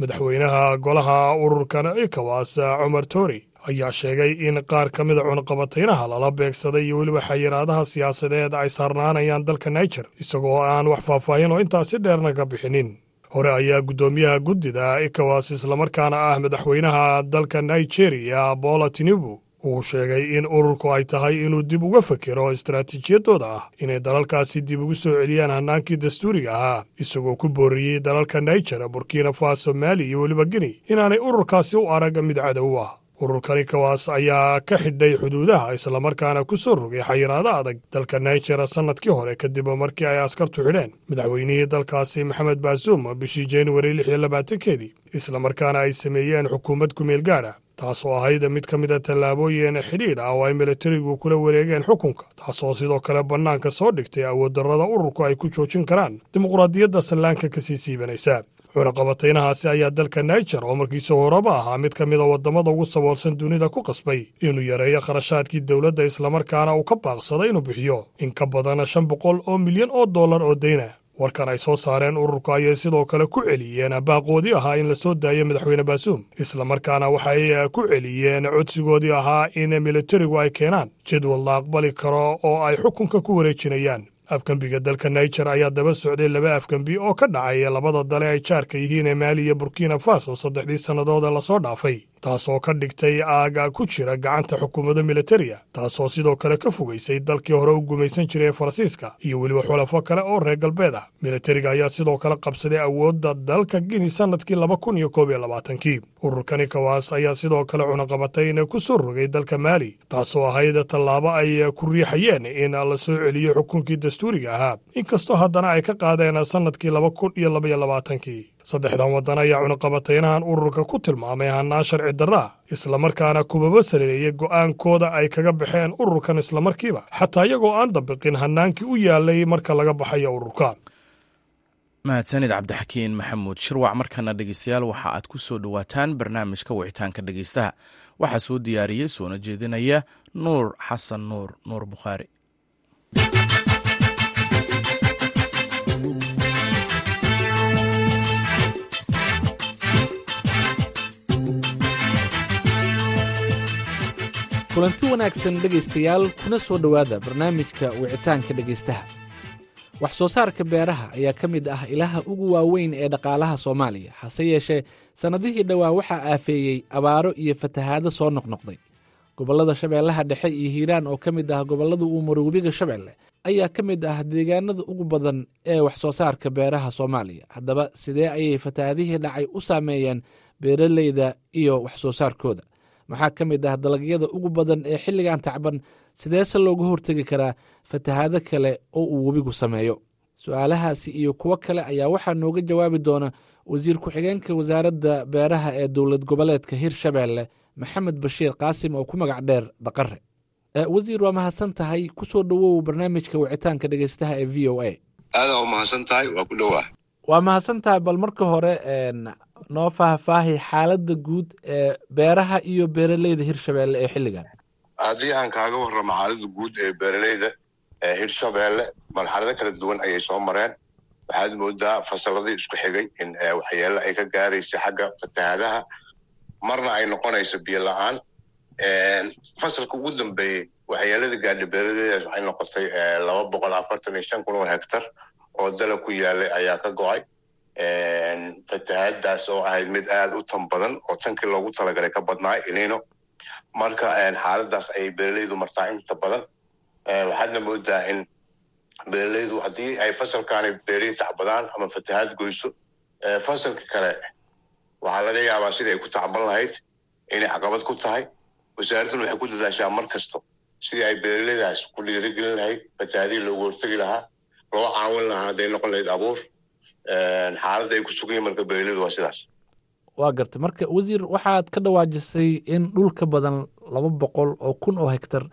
Madaxweynaha golaha ururkan ikawas cumar tori ayaa sheegay in qaar ka mida cunuqabataynaha lala beegsaday iyo weliba xayiraadaha siyaasadeed ay saarnaanayaan dalka niger isagoo aan wax faahfaahin oo intaasi dheerna ka bixinin. Hore ayaa guddoomiyaha guddida ikawas islamarkaana ah madaxweynaha dalka nigeria bola tinubu uu sheegay in ururku ay tahay inuu dib uga fekero istaraatiijiyadooda ah inay dalalkaasi dib ugu soo celiyaan hannaankii dastuuriga ahaa isagoo ku booriyey dalalka niger burkina faso mali iyo weliba gini inaanay ururkaasi u arag mid cadow ah. Ururkani kawaas ayaa ka xidhay xuduudaha islamarkaana ku soo rogay xayiraado adag. Dalka niger sannadkii hore kadib markii ay askartu xidheen madaxweynihii dalkaasi maxamed baasuum bishii januari lix iyo labaatankeedii islamarkaana ay sameeyeen xukuumad kumeel gaadha taasoo ahayd mid ka mid a tallaabooyin xidhiidh ah oo ay militarigu kula wareegeen xukunka taasoo sidoo kale bannaanka soo dhigtay awooddarrada ururku ay ku joojin karaan dimuqraadiyadda sallaanka ka sii siibanaysa cunaqabataynahaasi ayaa dalka niger oo markiisa horeba ahaa mid ka mida waddamada ugu saboolsan dunida ku qasbay inuu yareeyo kharashaadkii dowladda islamarkaana uu ka baaqsada inuu bixiyo in ka badan shan boqol oo milyan oo dollar oo dayna warkan ay soo saareen ururku ayay sidoo kale ku celiyeen baaqoodii ahaa in la soo daayo madaxweyne baasuum islamarkaana waxay ku celiyeen codsigoodii ahaa in militarigu ay keenaan jadwal la aqbali karo oo ay xukunka ku wareejinayaan. Afgembiga dalka niger ayaa daba socday laba afgembi oo ka dhacay labada dale ay jaarka yihiin ee maali iyo burkina faso saddexdii sannadood ee la soo dhaafay taasoo ka dhigtay aaga ku jira gacanta xukuumadda militariya taasoo sidoo kale ka fogaysay dalkii hore u gumaysan jiray ee faransiiska iyo weliba xulafo kale oo reer galbeed ah. Militariga ayaa sidoo kale qabsaday awoodda dalka gini sannadkii laba kun iyo koob iyo labaatankii. Ururkani kawaas ayaa sidoo kale cunaqabatayn ku soo rogay dalka maali taasoo ahayd tallaabo ay ku riixayeen in la soo celiyo xukunkii dastuuriga ahaa. Inkastoo haddana ay ka qaadeen sannadkii laba kun iyo labaiyo labaatankii saddexdan waddan ayaa cunaqabataynahan ururka ku tilmaamay hannaan sharci darraa islamarkaana kubaba saleeyey go'aankooda ay kaga baxeen ururkan islamarkiiba xataa iyagoo aan dabiqin hannaankii u yaalay marka laga baxayo ururka. Mahadsanid cabdixakiin maxamuud shirwac markana dhegeystayaal waxa aad ku soo dhowaataan barnaamijka wicitaanka dhegeystaha waxaa soo diyaariyey soona jeedinaya nuur xasan nuur nuur bukhaari kulanti wanaagsan dhegaystayaal kuna soo dhowaada barnaamijka wicitaanka dhegaystaha. Wax soo saarka beeraha ayaa ka mid ah ilaha ugu waaweyn ee dhaqaalaha soomaaliya hase yeeshee sannadihii dhowaa waxaa aafeeyey abaaro iyo fatahaado soo noqnoqday. Gobollada shabeellaha dhexe iyo hiiraan oo ka mid ah gobollada uu maro webiga shabeelle ayaa ka mid ah deegaanada ugu badan ee wax soo saarka beeraha soomaaliya. Haddaba sidee ayay fatahaadihii dhacay u saameeyeen beeraleyda iyo wax soo saarkooda maxaa ka mid ah dalagyada ugu badan ee xilligan tacban sideese looga hortegi karaa fatahaado kale oo uu webigu sameeyo. Su'aalahaasi iyo kuwo kale ayaa waxaa nooga jawaabi doona wasiir ku-xigeenka wasaaradda beeraha ee dowlad goboleedka hirshabeelle maxamed bashiir qaasim oo ku magac dheer daqare wasiir waa mahadsan tahay? Kusoo dhowow barnaamijka wicitaanka dhegeystaha ee v o a. Aadaa u mahadsan tahay waa ku dhowaa waa mahadsan tahay bal marka hore noo faahfaahi xaaladda guud ee beeraha iyo beeraleyda hirshabeelle ee xilligan. Haddii aan kaaga warramo xaaladda guud ee beeraleyda ee hirshabeelle marxalado kala duwan ayay soo mareen. Waxaad moodaa fasaladii isku xigay in waxyeelo ay ka gaaraysa xagga fatahaadaha marna ay noqonayso biyo la'aan. Fasalka ugu dambeeyey waxyeelada gaadha beeraleydaas waxay noqotay laba boqol afartan iyo shan kun oo hektar oo dala ku yaalay ayaa ka go'ay fatahaadaas oo ahayd mid aad u tan badan oo tankii loogu talagalay ka badnaay inino marka xaaladaas ayay beeraleydu martaa inta badan. Waxaadna moodaa in beeraleydu haddii ay fasalkaanay beerihii tacbadaan ama fatahaad goyso fasalka kale waxaa laga yaabaa sidai ay ku tacban lahayd inay caqabad ku tahay. Wasaaradduna waxay ku dadaashaa mar kasto sidii ay beeraleydaas ku dhiirigelin lahayd fatahaadihii loogu hortegi lahaa loo caawin lahaa hadday noqon lahayd abuur xaaladda ay ku sugan yihiin marka beeraleydu waa sidaas. Waa gartay. Marka wasiir waxaad ka dhawaajisay in dhul ka badan laba boqol oo kun oo hektar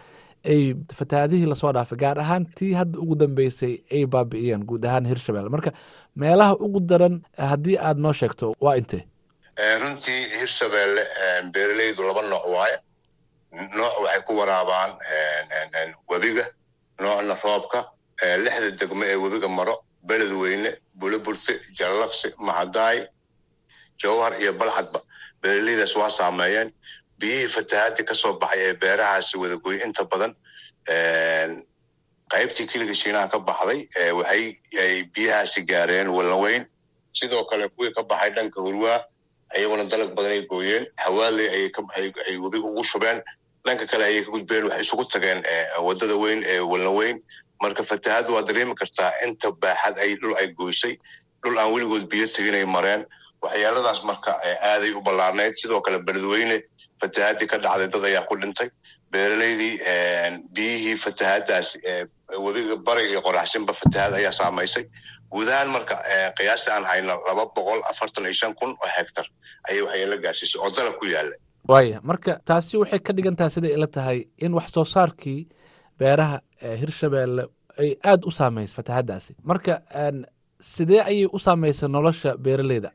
ay fatahaadihii la soo dhaafay gaar ahaan tii hadda ugu dambeysay ay baabi'iyeen guud ahaan hirshabelle marka meelaha ugu daran haddii aad noo sheegto waa intee? Runtii hirshabelle beeraleydu laba nooc waaye. Nooc waxay ku waraabaan webiga noocna roobka lixda degmo ee webiga maro beledweyne buliburte jallaqsi mahadaay jawhar iyo balxadba beeraleydaas waa saameeyeen biyihii fatahaadii ka soo baxay ee beerahaasi wadagoy inta badan qaybtii kiliga shiinaha ka baxday waxay ay biyahaasi gaareen wallaweyn sidoo kale kuwii ka baxay dhanka hurwaa ayaguna dalag badan ay gooyeen. Hawaaley ayay webiga ugu shubeen. Dhanka kale ayay ka gudbeen waxay isugu tageen waddada weyn ee wallaweyn marka fatahaaddu waa dareemi kartaa inta baaxad ay dhul ay goysay dhul aan weligood biyo teginay mareen. Waxyaaladaas marka aaday u ballaarnayd sidoo kale beledweyne fatahaadii ka dhacday dad ayaa ku dhintay. Beeraleydii biyihii fatahaadaas webiga bari iyo qoraxsinba fatahaad ayaa saamaysay. Guud ahaan marka qiyaasta aan hayno laba boqol afartan iyo shan kun oo hektar ayay waxyeelo gaarsiisay oo dalab ku yaalla waaya marka taasi waxay ka dhigan tahay siday ila tahay in wax soo saarkii beeraha hirshabelle ay aada u saamaysa fatahaadaasi marka sidee ayay u saamaysa nolosha beeraleyda?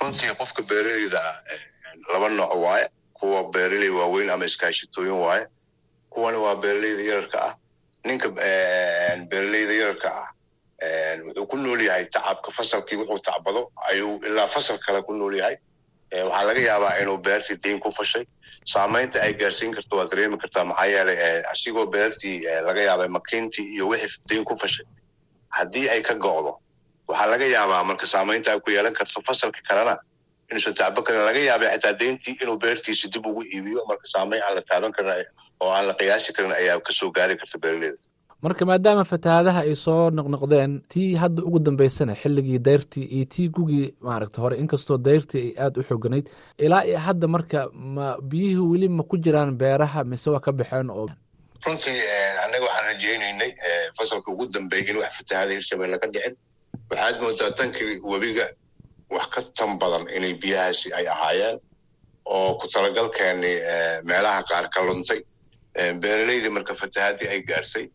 Runtii qofka beeraleyda laba nooc waaye. Kuwa beeraley waaweyn ama iskaashitooyin waaye. Kuwana waa beeraleyda yararka ah. Ninka beeraleyda yararka ah wuxuu ku nool yahay tacabka fasalkii wuxuu tacbado ayuu ilaa fasal kale ku nool yahay. Waxaa laga yaabaa inuu beertii dayn ku fashay saamaynta ay gaarsiin karto waa dareemi kartaa maxaa yeelay asigoo beertii laga yaabay makiintii iyo wixii dayn ku fashay. Haddii ay ka go'do waxaa laga yaabaa marka saamaynta ay ku yeelan karto fasalka kalena. Inuusan tacbo karin laga yaabay xitaa deyntii inuu beertiisa dib ugu iibiyo marka saamayn aan la taaban karin oo aan la qiyaasi karin ayaa ka soo gaari karta beeraleyda marka maadaama fatahaadaha ay soo noqnoqdeen tii hadda ugu dambeysana xilligii dayrtii iyo tii gugii maaragta hore inkastoo dayrtii ay aada u xoganayd ilaa iyo hadda marka ma biyihii weli ma ku jiraan beeraha mise waa ka baxeen oo runtii annaga waxaan rajaynaynay fasalka ugu dambeeyay in wax fatahaada hirshabelle ka dhicin. Waxaad moodaa tankii webiga wax ka tan badan inay biyahaasi ay ahaayeen oo ku talagalkeeni meelaha qaar ka luntay. Beeraleydii marka fatahaadii ay gaartay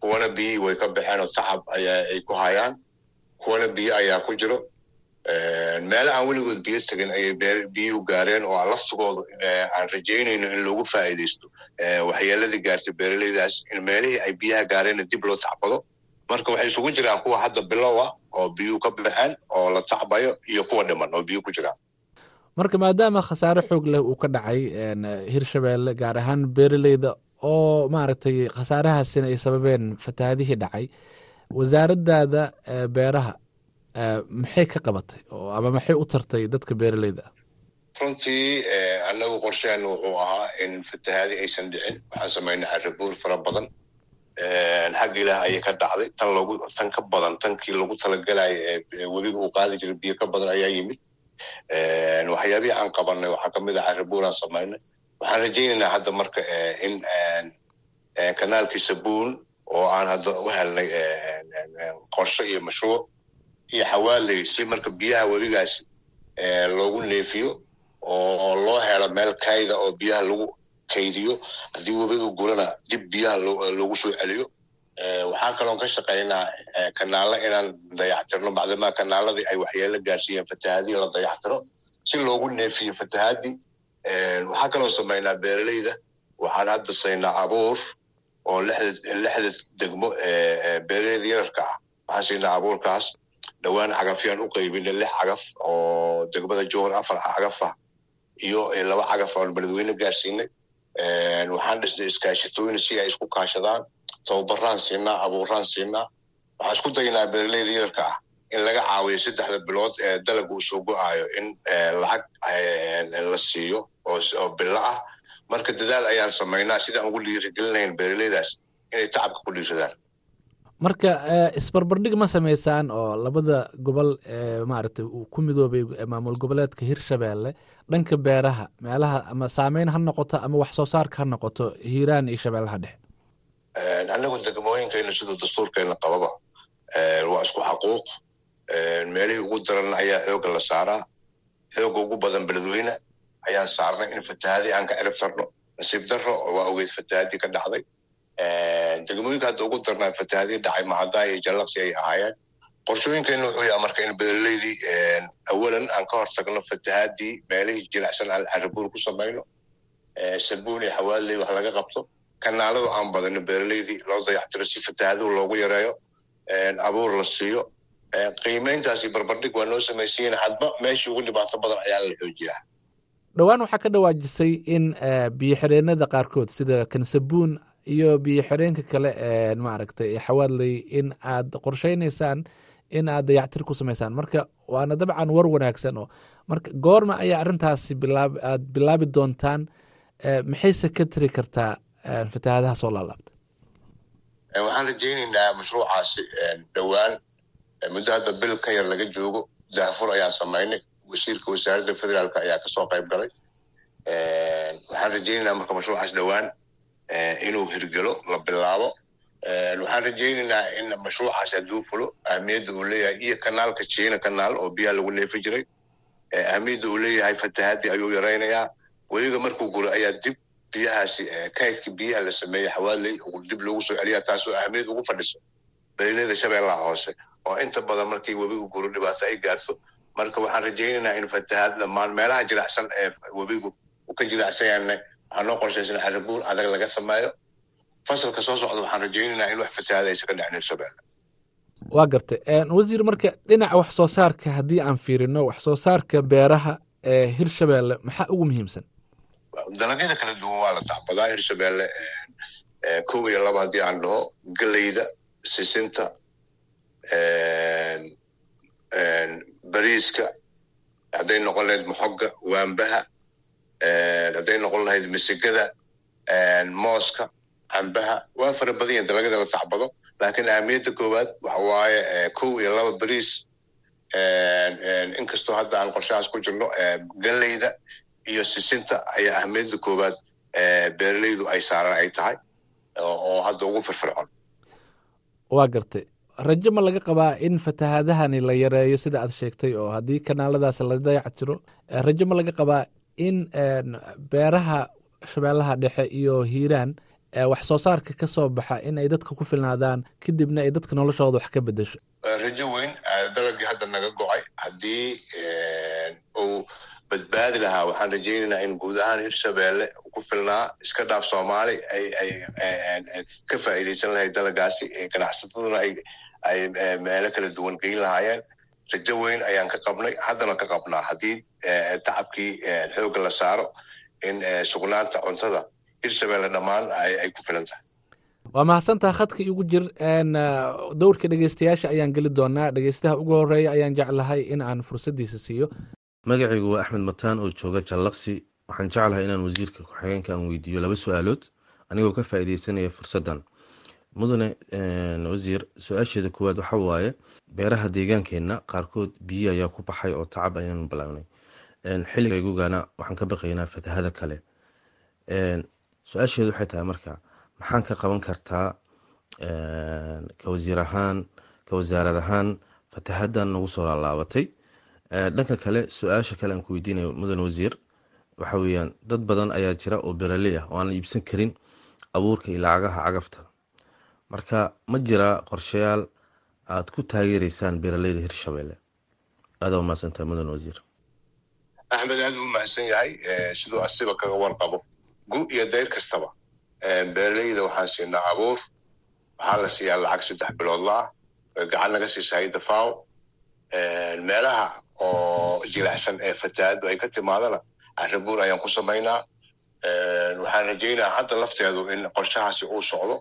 kuwana biyihii way ka baxeen oo ayaa ay ku hayaan. Kuwana biyo ayaa ku jiro. Meelo aan weligood biyo tegin ayay biyuhu gaareen oo laftigooda aan rajaynayno in loogu faa'iidaysto waxyeeladii gaartay beeraleydaas in meelihii ay biyaha gaareenna dib loo tacbado marka waxay isugu jiraan kuwa hadda bilow ah oo biyuhu ka baxeen oo la tacbayo iyo kuwa dhiman oo biyuhu ku jiraan. Marka maadaama khasaare xoog leh uu ka dhacay hirshabelle gaar ahaan beeraleyda oo maaragtay khasaarahaasina ay sababeen fatahaadihii dhacay wasaaraddaada beeraha maxay ka qabatay ama maxay u tartay dadka beeraleyda? Runtii annagu qorsheenu wuxuu ahaa in fatahaadi aysan dhicin. Waxaan samaynay carabuur fara badan. Xagga ilaah ayay ka dhacday. Tan logu tan ka badan tankii lagu talagalaya ee webiga uu qaadi jiray biyo ka badan ayaa yimid. Waxyaabihii aan qabanay waxaa ka mid ah carabuuraan samaynay waxaan rajaynaynaa hadda marka in kanaalkii sabuun oo aan hadda u helnay qorshe iyo mashruuc iyo xawaaley si marka biyaha webigaasi loogu neefiyo oo loo helo meel kayda oo biyaha lagu kaydiyo haddii webiga gurana dib biyaha loogu soo celiyo. Waxaan kaloon ka shaqaynaa kanaalla inaan dayactirno bacdamaa kanaaladii ay waxyeelo gaarsiiyeen fatahaadii la dayactiro si loogu neefiyo fatahaadii waxaan kaloo samaynaa beeraleyda. Waxaan hadda saynaa abuur oo lixda degmo beeraleyda yararka ah. Waxaan siinaa abuurkaas. Dhowaan cagafyaan u qaybinay lix cagaf oo degmada jowhar afar cagaf ah iyo laba cagaf oon beledweyne gaarsiinay. Waxaan dhisnay iskaashitooyin si ay isku kaashadaan. Tababaraan siinaa abuuraan siinaa waxaan isku daynaa beeraleyda yararka ah in laga caawiyo saddexda bilood ee dalaga uu soo go'aayo in lacag la siiyo oo bilo ah. Marka dadaal ayaan samaynaa sidaan ugu dhiirigelinayn beeraleydaas inay tacabka ku dhiirsadaan marka isbarbardhig ma sameysaan oo labada gobol ee maaragtay uu ku midoobay maamul goboleedka hirshabeelle dhanka beeraha meelaha ama saameyn ha noqoto ama wax soo saarka ha noqoto hiiraan iyo shabeellaha dhexe anagu degmooyinkayna siduu dastuurkayna qababa waa isku xaquuq. Meelihii ugu daran ayaa xooga la saaraa. Xooga ugu badan beledweyne ayaan saarnay in fatahaadii aan ka cirib tarno nasiib darro waa ogeyd fatahaadii ka dhacday. Degmooyinka hadda ugu darnaa fatahaadii dhacay macaddaa iyo jallaqsi ay ahaayeen. Qorshooyinkayna wuxuu yaha marka in beeraleydii awalan aan ka hortagno fatahaadii meelihii jilicsan aan carabuur ku samayno sabuun iyo xawaaley wax laga qabto kanaaladu aan badano beeraleydii loo dayactiro si fatahaaduu loogu yareeyo abuur la siiyo qiimayntaasi barbardhig waa noo samaysiyin hadba meeshii ugu dhibaato badan ayaa la xoojiyaa dhowaan waxaa ka dhawaajisay in biyo xireenada qaarkood sida kansabuun iyo biyo xireenka kale ee maaragtay xawaadley in aad qorsheynaysaan in aad dayactir ku samaysaan. Marka waana dabcan war wanaagsan oo marka goorma ayaa arrintaasi bilaab aad bilaabi doontaan maxayse ka tiri kartaa fatahaadaha soo laalaabta? Waxaan rajaynaynaa mashruucaasi dhowaan. Muddo hadda bil ka yar laga joogo daafur ayaan samaynay wasiirka wasaaradda federaalk ayaa ka soo qayb galay waxaan rajaynaynaa marka mashruucaas dhowaan inuu hirgelo la bilaabo waxaan rajaynaynaa in mashruucaas hadduu fulo ahmiyadda uu leeyahay iyo kanaalka jiina kanaal oo biyaha lagu neefi jiray ahmiyadda uu leeyahay fatahaadii ayuu yaraynayaa weliga markuu guro ayaa dib biyahaasi kaydka biyaha la sameeyey xawaaley dib loogu soo celiyaa taasoo ahmiyad ugu fadhiso beeraleyda shabeellaha hoose oo inta badan markii webigu guro dhibaato ay gaarto marka waxaan rajaynaynaa in fatahaad dhammaan meelaha jiracsan ee webigu uu ka jiracsan yaana waxaa noo qorshaysan carabuur adag laga sameeyo fasalka soo socda waxaan rajaynaynaa in wax fatahaad aysa ka dhacin hirshabeelle waa gartay wasiir marka dhinaca wax soo saarka haddii aan fiirino wax soo saarka beeraha ee hirshabeelle maxaa ugu muhiimsan? Dalagyada kala duwan waa la tacbadaa hirshabeelle kow iyo laba haddii aan dhaho galeyda sisinta bariiska hadday noqon lahayd moxoga waambaha hadday noqon lahayd misigada mooska cambaha waa fara badan yahin dalagyada la tacbado laakiin ahmiyadda koowaad waxa waaye kow iyo laba bariis inkastoo hadda aan qorshahaas ku jirno galeyda iyo sisinta ayaa ahmiyadda koowaad beeraleydu ay saaran ay tahay oo hadda ugu firfircoon waa gartay rajo ma laga qabaa in fatahaadahani la yareeyo sida aad sheegtay oo haddii kanaaladaas la dayac tiro rajo ma laga qabaa in beeraha shabeellaha dhexe iyo hiiraan wax soo saarka ka soo baxa in ay dadka ku filnaadaan kadibna ay dadka noloshooda wax ka bedesho rajo weyn dalagii hadda naga go'ay. Haddii uu badbaadi lahaa waxaan rajaynaynaa in guud ahaan hirshabeelle ku filnaa. Iska dhaaf soomaali ay ay ka faa'iidaysan lahayd dalagaasi ganacsataduna ay ay meelo kala duwan geyn lahaayeen rajo weyn ayaan ka qabnay. Haddana ka qabnaa. Haddii tacabkii xoogga la saaro in sugnaanta cuntada hirshabeelle dhammaan ay ku filan tahay. Waa mahadsantaha khadka igu jir dowrka dhegeystayaasha ayaan geli doonaa dhegeystaha ugu horreeya ayaan jeclahay in aan fursaddiisa siiyo. Magacaygu waa axmed mataan oo jooga jallaqsi. Waxaan jeclahay inaan wasiirka ku-xigeenka aan weydiiyo laba su'aalood anigoo ka faa'iideysanaya fursaddan mudane wasiir su'aasheeda koowaad waxa waaye beeraha deegaankeenna qaarkood biyo ayaa ku baxay oo tacab ayaanu bilaabnay xilliga igugana waxaan ka baqaynaa fatahada kale. Su'aasheedu waxay tahay marka maxaan ka qaban kartaa ka wasiir ahaan ka wasaarad ahaan fatahadan nagu soo laalaabatay. Dhanka kale su'aasha kale aan ku weydiinayo mudane wasiir waxa weeyaan dad badan ayaa jira oo beraley ah oo aan la iibsan karin abuurka iyo lacagaha cagafta marka ma jiraa qorshayaal aad ku taageereysaan beeraleyda hirshabeelle aada u mahadsantahay mudane wasiir. Axmed aad u mahadsan yahay siduu asiba kaga warqabo gu iyo dayr kastaba beeraleyda waxaan siinaa abuur waxaa la siiyaa lacag saddex biloodla ah gacan naga siisa hayda faw meelaha oo jilicsan ee fatahaaddu ay ka timaadana carabuur ayaan ku samaynaa. Waxaan rajaynaa hadda lafteedu in qorshahaasi uu socdo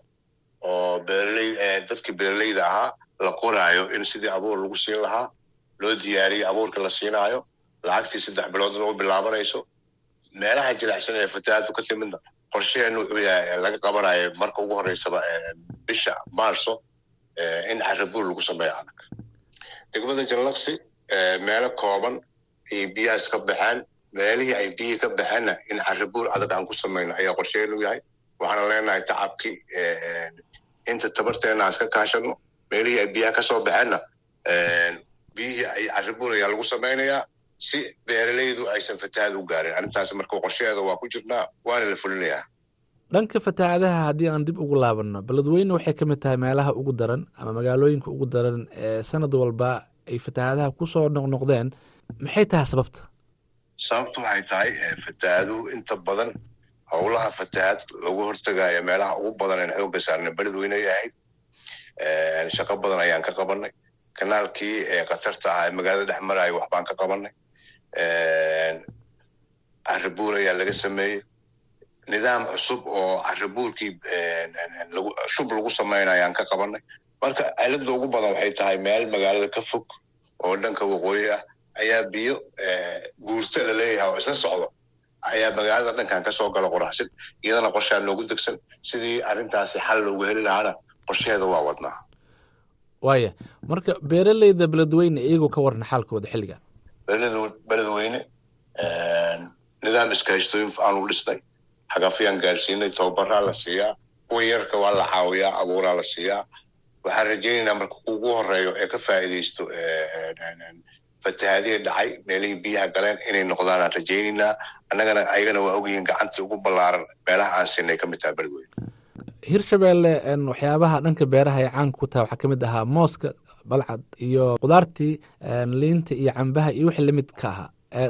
oo beeraley dadkii beeraleyda ahaa la qoraayo in sidii abuur lagu siin lahaa loo diyaariyey abuurka la siinaayo lacagtii saddex biloodna u bilaabanayso. Meelaha jilicsan ee fatahaaddu ka timidna. Qorshaheenu wuxuu yahay laga qabanayo marka ugu horeysaba bisha maarso in carabuur lagu sameeyo adag. Degmada jallaqsi meelo kooban ayay biyahaas ka baxeen meelihii ay biyihii ka baxeenna in carabuur adag aan ku samayno ayaa qorsheenu yahay. Waxaana leenahay tacabkii inta tabarteena aan iska kaashano meelihii ay biyaha ka soo baxeenna biyihii ay carabuur ayaa lagu samaynayaa si beeralaydu aysan fatahaad u gaarin arrintaas marka qorsheheeda waa ku jirnaa waana la fulinayaa dhanka fatahaadaha haddii aan dib ugu laabanno beledweyne waxay ka mid tahay meelaha ugu daran ama magaalooyinka ugu daran ee sanad walba ay fatahaadaha ku soo noqnoqdeen maxay tahay sababta sababtu waxay tahay fatahaaduhu inta badan howlaha fatahaad lagu hortagaya meelaha ugu badan aan xooga saarna beledweyne ay ahayd. Shaqo badan ayaan ka qabanay kanaalkii khatarta ahaa ee magaalada dhex maraya waxbaan ka qabanay carabuur ayaa laga sameeyey. Nidaam cusub oo carabuurkii shub lagu samaynayo ayaan ka qabanay marka cilada ugu badan waxay tahay meel magaalada ka fog oo dhanka waqooyi ah ayaa biyo guurta la leeyahay oo isla socdo ayaa magaalada dhankan ka soo gala qoraxsan iyadana qorshaa noogu degsan. Sidii arrintaasi xal loogu heli lahaana qorsheheeda waa wadnaa. Waaya marka beeraleyda beledweyne iyagoo ka waran xaalkooda xilligan beledweyne nidaam iskaashtooyin aanu dhisnay xagafyaan gaarsiinay tababaraa la siiyaa kuwa yarka waa la caawiyaa abuuraa la siiyaa. Waxaan rajaynaynaa marka ugu horeeyo ee ka faa'iidaysto fatahaadihii dhacay meelihii biyaha galeen inay noqdaan aan rajaynaynaa annagana ayagana waa ogyihiin gacanta ugu ballaaran meelaha aan siinay ka mid tahay beledweyne hirshabeelle waxyaabaha dhanka beeraha ay caanka ku tahay waxaa ka mid ahaa mooska balcad iyo khudaartii liinta iyo cambaha iyo wixii la mid ka ahaa.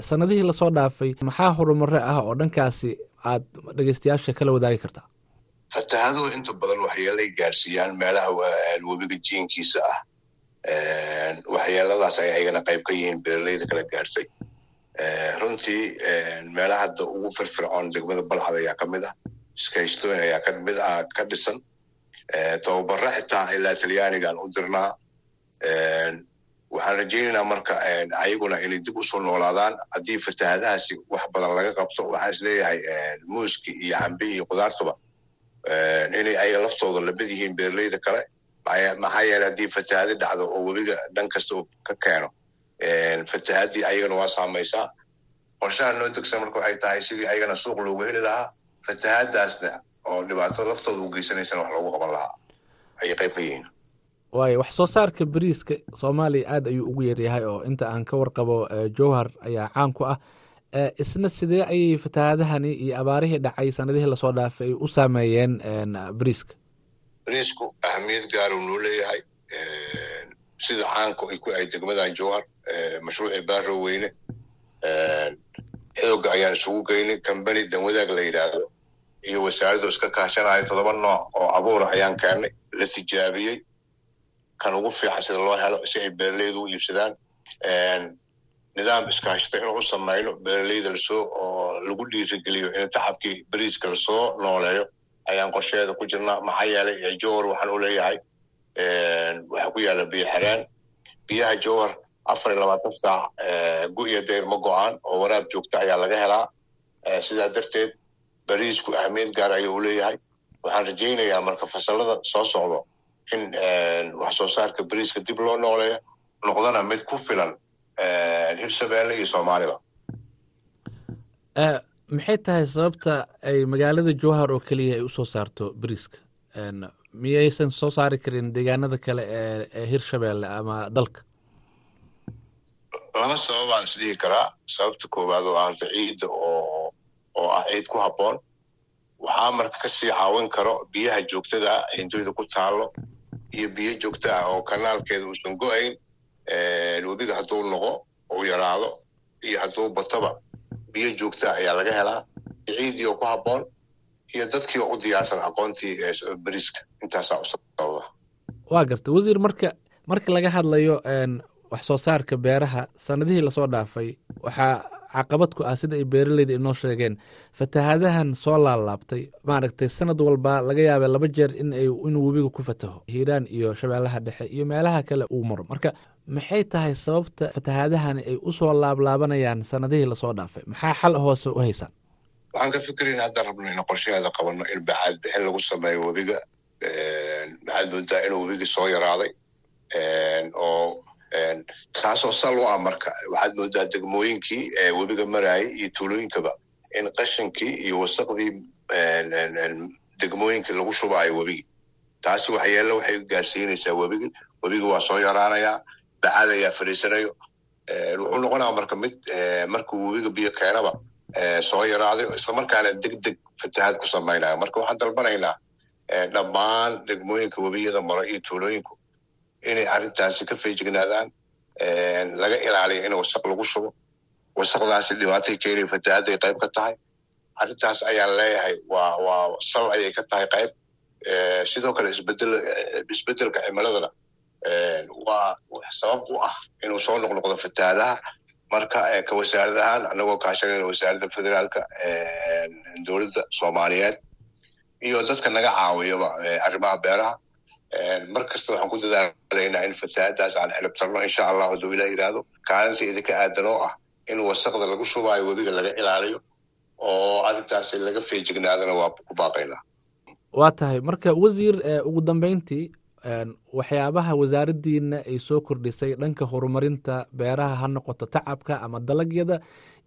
Sanadihii la soo dhaafay maxaa horumare ah oo dhankaasi aad dhegeystayaasha kala wadaagi kartaa? Fatahaaduhu inta badan waxyeelay gaarsiiyaan meelaha webiga jiinkiisa ah waxyeeladaas ay ayagana qayb ka yihiin beeraleyda kala gaartay runtii meelaha hadda ugu firfircoon degmada balcad ayaa ka mid ah. Iskayshtooyin ayaa ka mid ah ka dhisan. Tababaro xitaa ilaa talyaanigaan u dirnaa. Waxaan rajaynaynaa marka ayaguna inay dib u soo noolaadaan. Haddii fatahaadahaasi wax badan laga qabto waxaan is leeyahay muuski iyo cambi iyo khudaartaba. Inay ayaga laftooda la mid yihiin beeraleyda kale maxaa yeele haddii fatahaadi dhacdo oo webiga dhan kasta uu ka keeno fatahaadii ayagana waa saamaysaa qorshaha noo degsan marka waxay tahay sidii ayagana suuq loogu heli lahaa fatahaadaasna oo dhibaato laftooda u geysanaysana wax loogu qaban lahaa. Ayay qayb ka yihiin. Waayo wax soo saarka bariiska soomaaliya aad ayuu ugu yaryahay oo inta aan ka warqabo jowhar ayaa caan ku ah isna sidee ayay fatahaadahani iyo abaarihii dhacay sanadihii la soo dhaafay ay u saameeyeen bariiska? Bariisku ahamiyad gaar uu noo leeyahay sida caanku ay ku ahay degmadan jowhar mashruucii baaro weyne xooga ayaan isugu geynay combany danwadaag la yidhaahdo iyo wasaaraddu iska kaashanaya toddoba nooc oo abuura ayaan keennay la tijaabiyey kan ugu fiican sida loo helo si ay beeraleydu u iibsadaan nidaam iskaashata inuu u samayno beeraleyda la soo oo lagu dhiirigeliyo in tacabkii bariiska la soo nooleeyo ayaan qorsheeda ku jirnaa maxaa yeelay jowhar waxaan u leeyahay waxaa ku yaalla biyo xereen biyaha jowhar afar iyo labaatan saac gu iyo dayr ma go'aan oo waraab joogta ayaa laga helaa. Sidaa darteed bariisku ahmiyad gaar ayuu u leeyahay. Waxaan rajaynayaa marka fasalada soo socdo in wax soo saarka bariiska dib loo nooleeyo noqdana mid ku filan hirshabeelle iyo soomaaliba maxay tahay sababta ay magaalada jowhar oo keliya ay u soo saarto bariiska? Miyaysan soo saari karin deegaanada kale ee hirshabeelle ama dalka? Laba sababaan isdhihi karaa. Sababta koowaad oo ahanta ciidda oo oo ah ciid ku habboon. Waxaa marka ka sii caawin karo biyaha joogtada ah hindoyda ku taallo iyo biyo joogta ah oo kanaalkeeda uusan go'ayn webiga hadduu noqo uu yaraado iyo hadduu bataba biyo joogta ayaa laga helaa ciiddii oo ku habboon iyo dadkii u diyaarsan aqoontii bariiska. Intaasaa u waa garta. Wasiir marka marka laga hadlayo wax soo saarka beeraha sanadihii la soo dhaafay waxaa caqabad ku ah sida ay beeraleyda inoo sheegeen. Fatahaadahan soo laalaabtay maaragtay sanad walba laga yaaba laba jeer inuu webiga ku fataho. Hiiraan iyo shabeellaha dhexe iyo meelaha kale uu maro. Marka maxay tahay sababta fatahaadahani ay u soo laablaabanayaan sanadihii la soo dhaafay? Maxaa xal hoose u haysaan waxaan ka fikirayna haddaan rabno ina qorshaheeda qabanno in bacaad bixin lagu sameeyo webiga. Maxaad moodaa inuu webigii soo yaraaday? Oo taasoo sal u ah marka waxaad moodaa degmooyinkii webiga maraayay iyo tuulooyinkaba. In qashinkii iyo wasaqdii degmooyinkii lagu shubaayo webigii. Taasi waxyeelle waxay gaarsiinaysaa webigii. Webigii waa soo yaraanayaa bacad ayaa fadhiisanayo wuxuu noqonaya marka mid markuu webiga biyo keenaba soo yaraaday islamarkaana deg deg fatahaad ku samaynayo. Marka waxaan dalbanaynaa dhammaan degmooyinka webiyada maro iyo tuulooyinku inay arrintaasi ka feejignaadaan laga ilaaliyo in wasaq lagu shubo wasaqdaasi dhibaatay keenaya fatahaadday qayb ka tahay arrintaas ayaan leeyahay waa waa sal ayay ka tahay qayb sidoo kale isbeddel isbeddelka cimiladana waa sabab u ah inuu soo noqnoqdo fatahaadaha marka ka wasaarad ahaan anagoo kaashanayna wasaaradda federaalka dowladda soomaaliyeed iyo dadka naga caawiyaba arrimaha beeraha mar kasta waxaan ku dadaalaynaa in fatahaadaas aan xilibtarno insha allah hadduu ilah yidhaahdo kaalinta idinka aadan oo ah in wasaqda lagu shubaayo webiga laga ilaaliyo oo arrintaasi laga feejignaadana waa ku baaqaynaa waa tahay. Marka wasiir ugu dambeyntii waxyaabaha wasaaraddiina ay soo kordhisay dhanka horumarinta beeraha ha noqoto tacabka ama dalagyada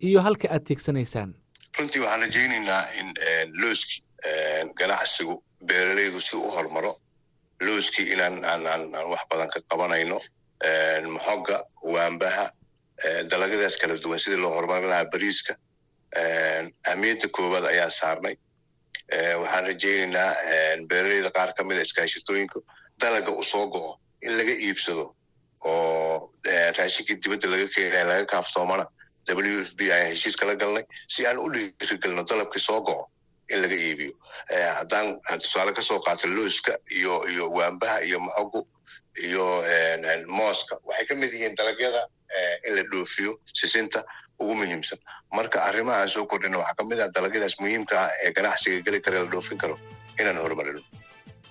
iyo halka aad teegsanaysaan runtii waxaan rajaynaynaa in looski ganacsigu beeralaydu si u hormaro looskii inaan aan aan aan wax badan ka qabanayno. Maxoga waambaha dalagyadaas kala duwan sidii loo horumarin lahaa bariiska. Ahmiyadda koowaad ayaan saarnay. Waxaan rajaynaynaa beeralayda qaar ka mida iskaashatooyinka dalaga u soo go'o in laga iibsado oo raashinkii dibadda laga keenaya laga kaaftoomana w f b ayaan heshiis kala galnay si aan u dhiirigelino dalabkii soo go'o in laga iibiyo. Haddaan tusaale ka soo qaato looska iyo iyo waambaha iyo maxogu iyo mooska waxay ka mid yihiin dalagyada in la dhoofiyo sisinta ugu muhiimsan. Marka arrimaha aan soo kordhina waxaa ka mid ah dalagyadaas muhiimka ah ee ganacsiga geli kara la dhoofin karo inaan horumarino.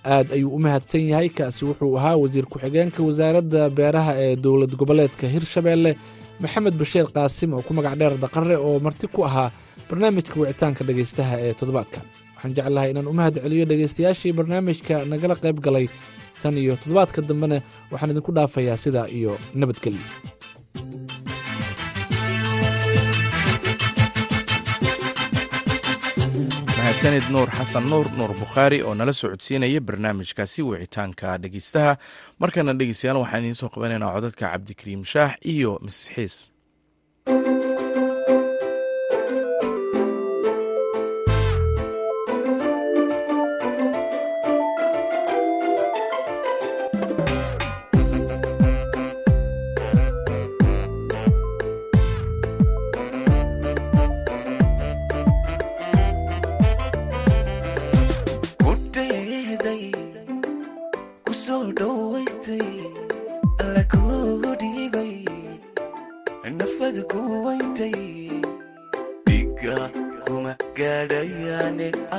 Aad ayuu u mahadsan yahay kaasi wuxuu ahaa wasiir ku-xigeenka wasaaradda beeraha ee dowlad goboleedka hirshabeelle maxamed bashiir qaasim oo ku magac dheer daqare oo marti ku ahaa barnaamijka wicitaanka dhegaystaha ee toddobaadkan waxaan jeclahay inaan u mahad celiyo dhegaystayaashii barnaamijka nagala qayb galay tan iyo toddobaadka dambena waxaan idinku dhaafayaa sidaa iyo nabadgelyo mahadsanid nuur xasan nuur nuur bukhaari oo nala soo codsiinaya barnaamijkaasi wicitaanka dhegeystaha. Markana dhegeystayaal waxaan idiin soo qabanaynaa codadka cabdikariim shaax iyo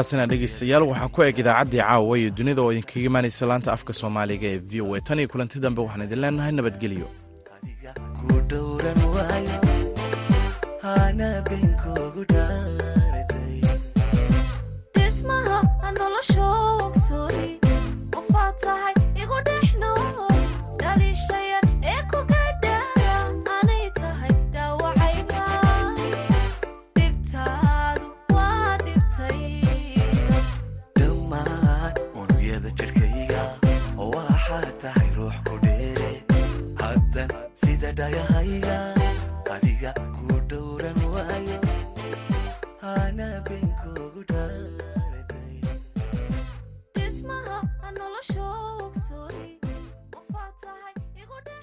intaasina dhegeystayaal waxaa ku eg idaacaddii caawa iyo dunida oo idinkaga imaanaysa laanta afka soomaaliga ee v o a. Tan iyo kulanti dambe waxaan idin leenahay nabadgelyo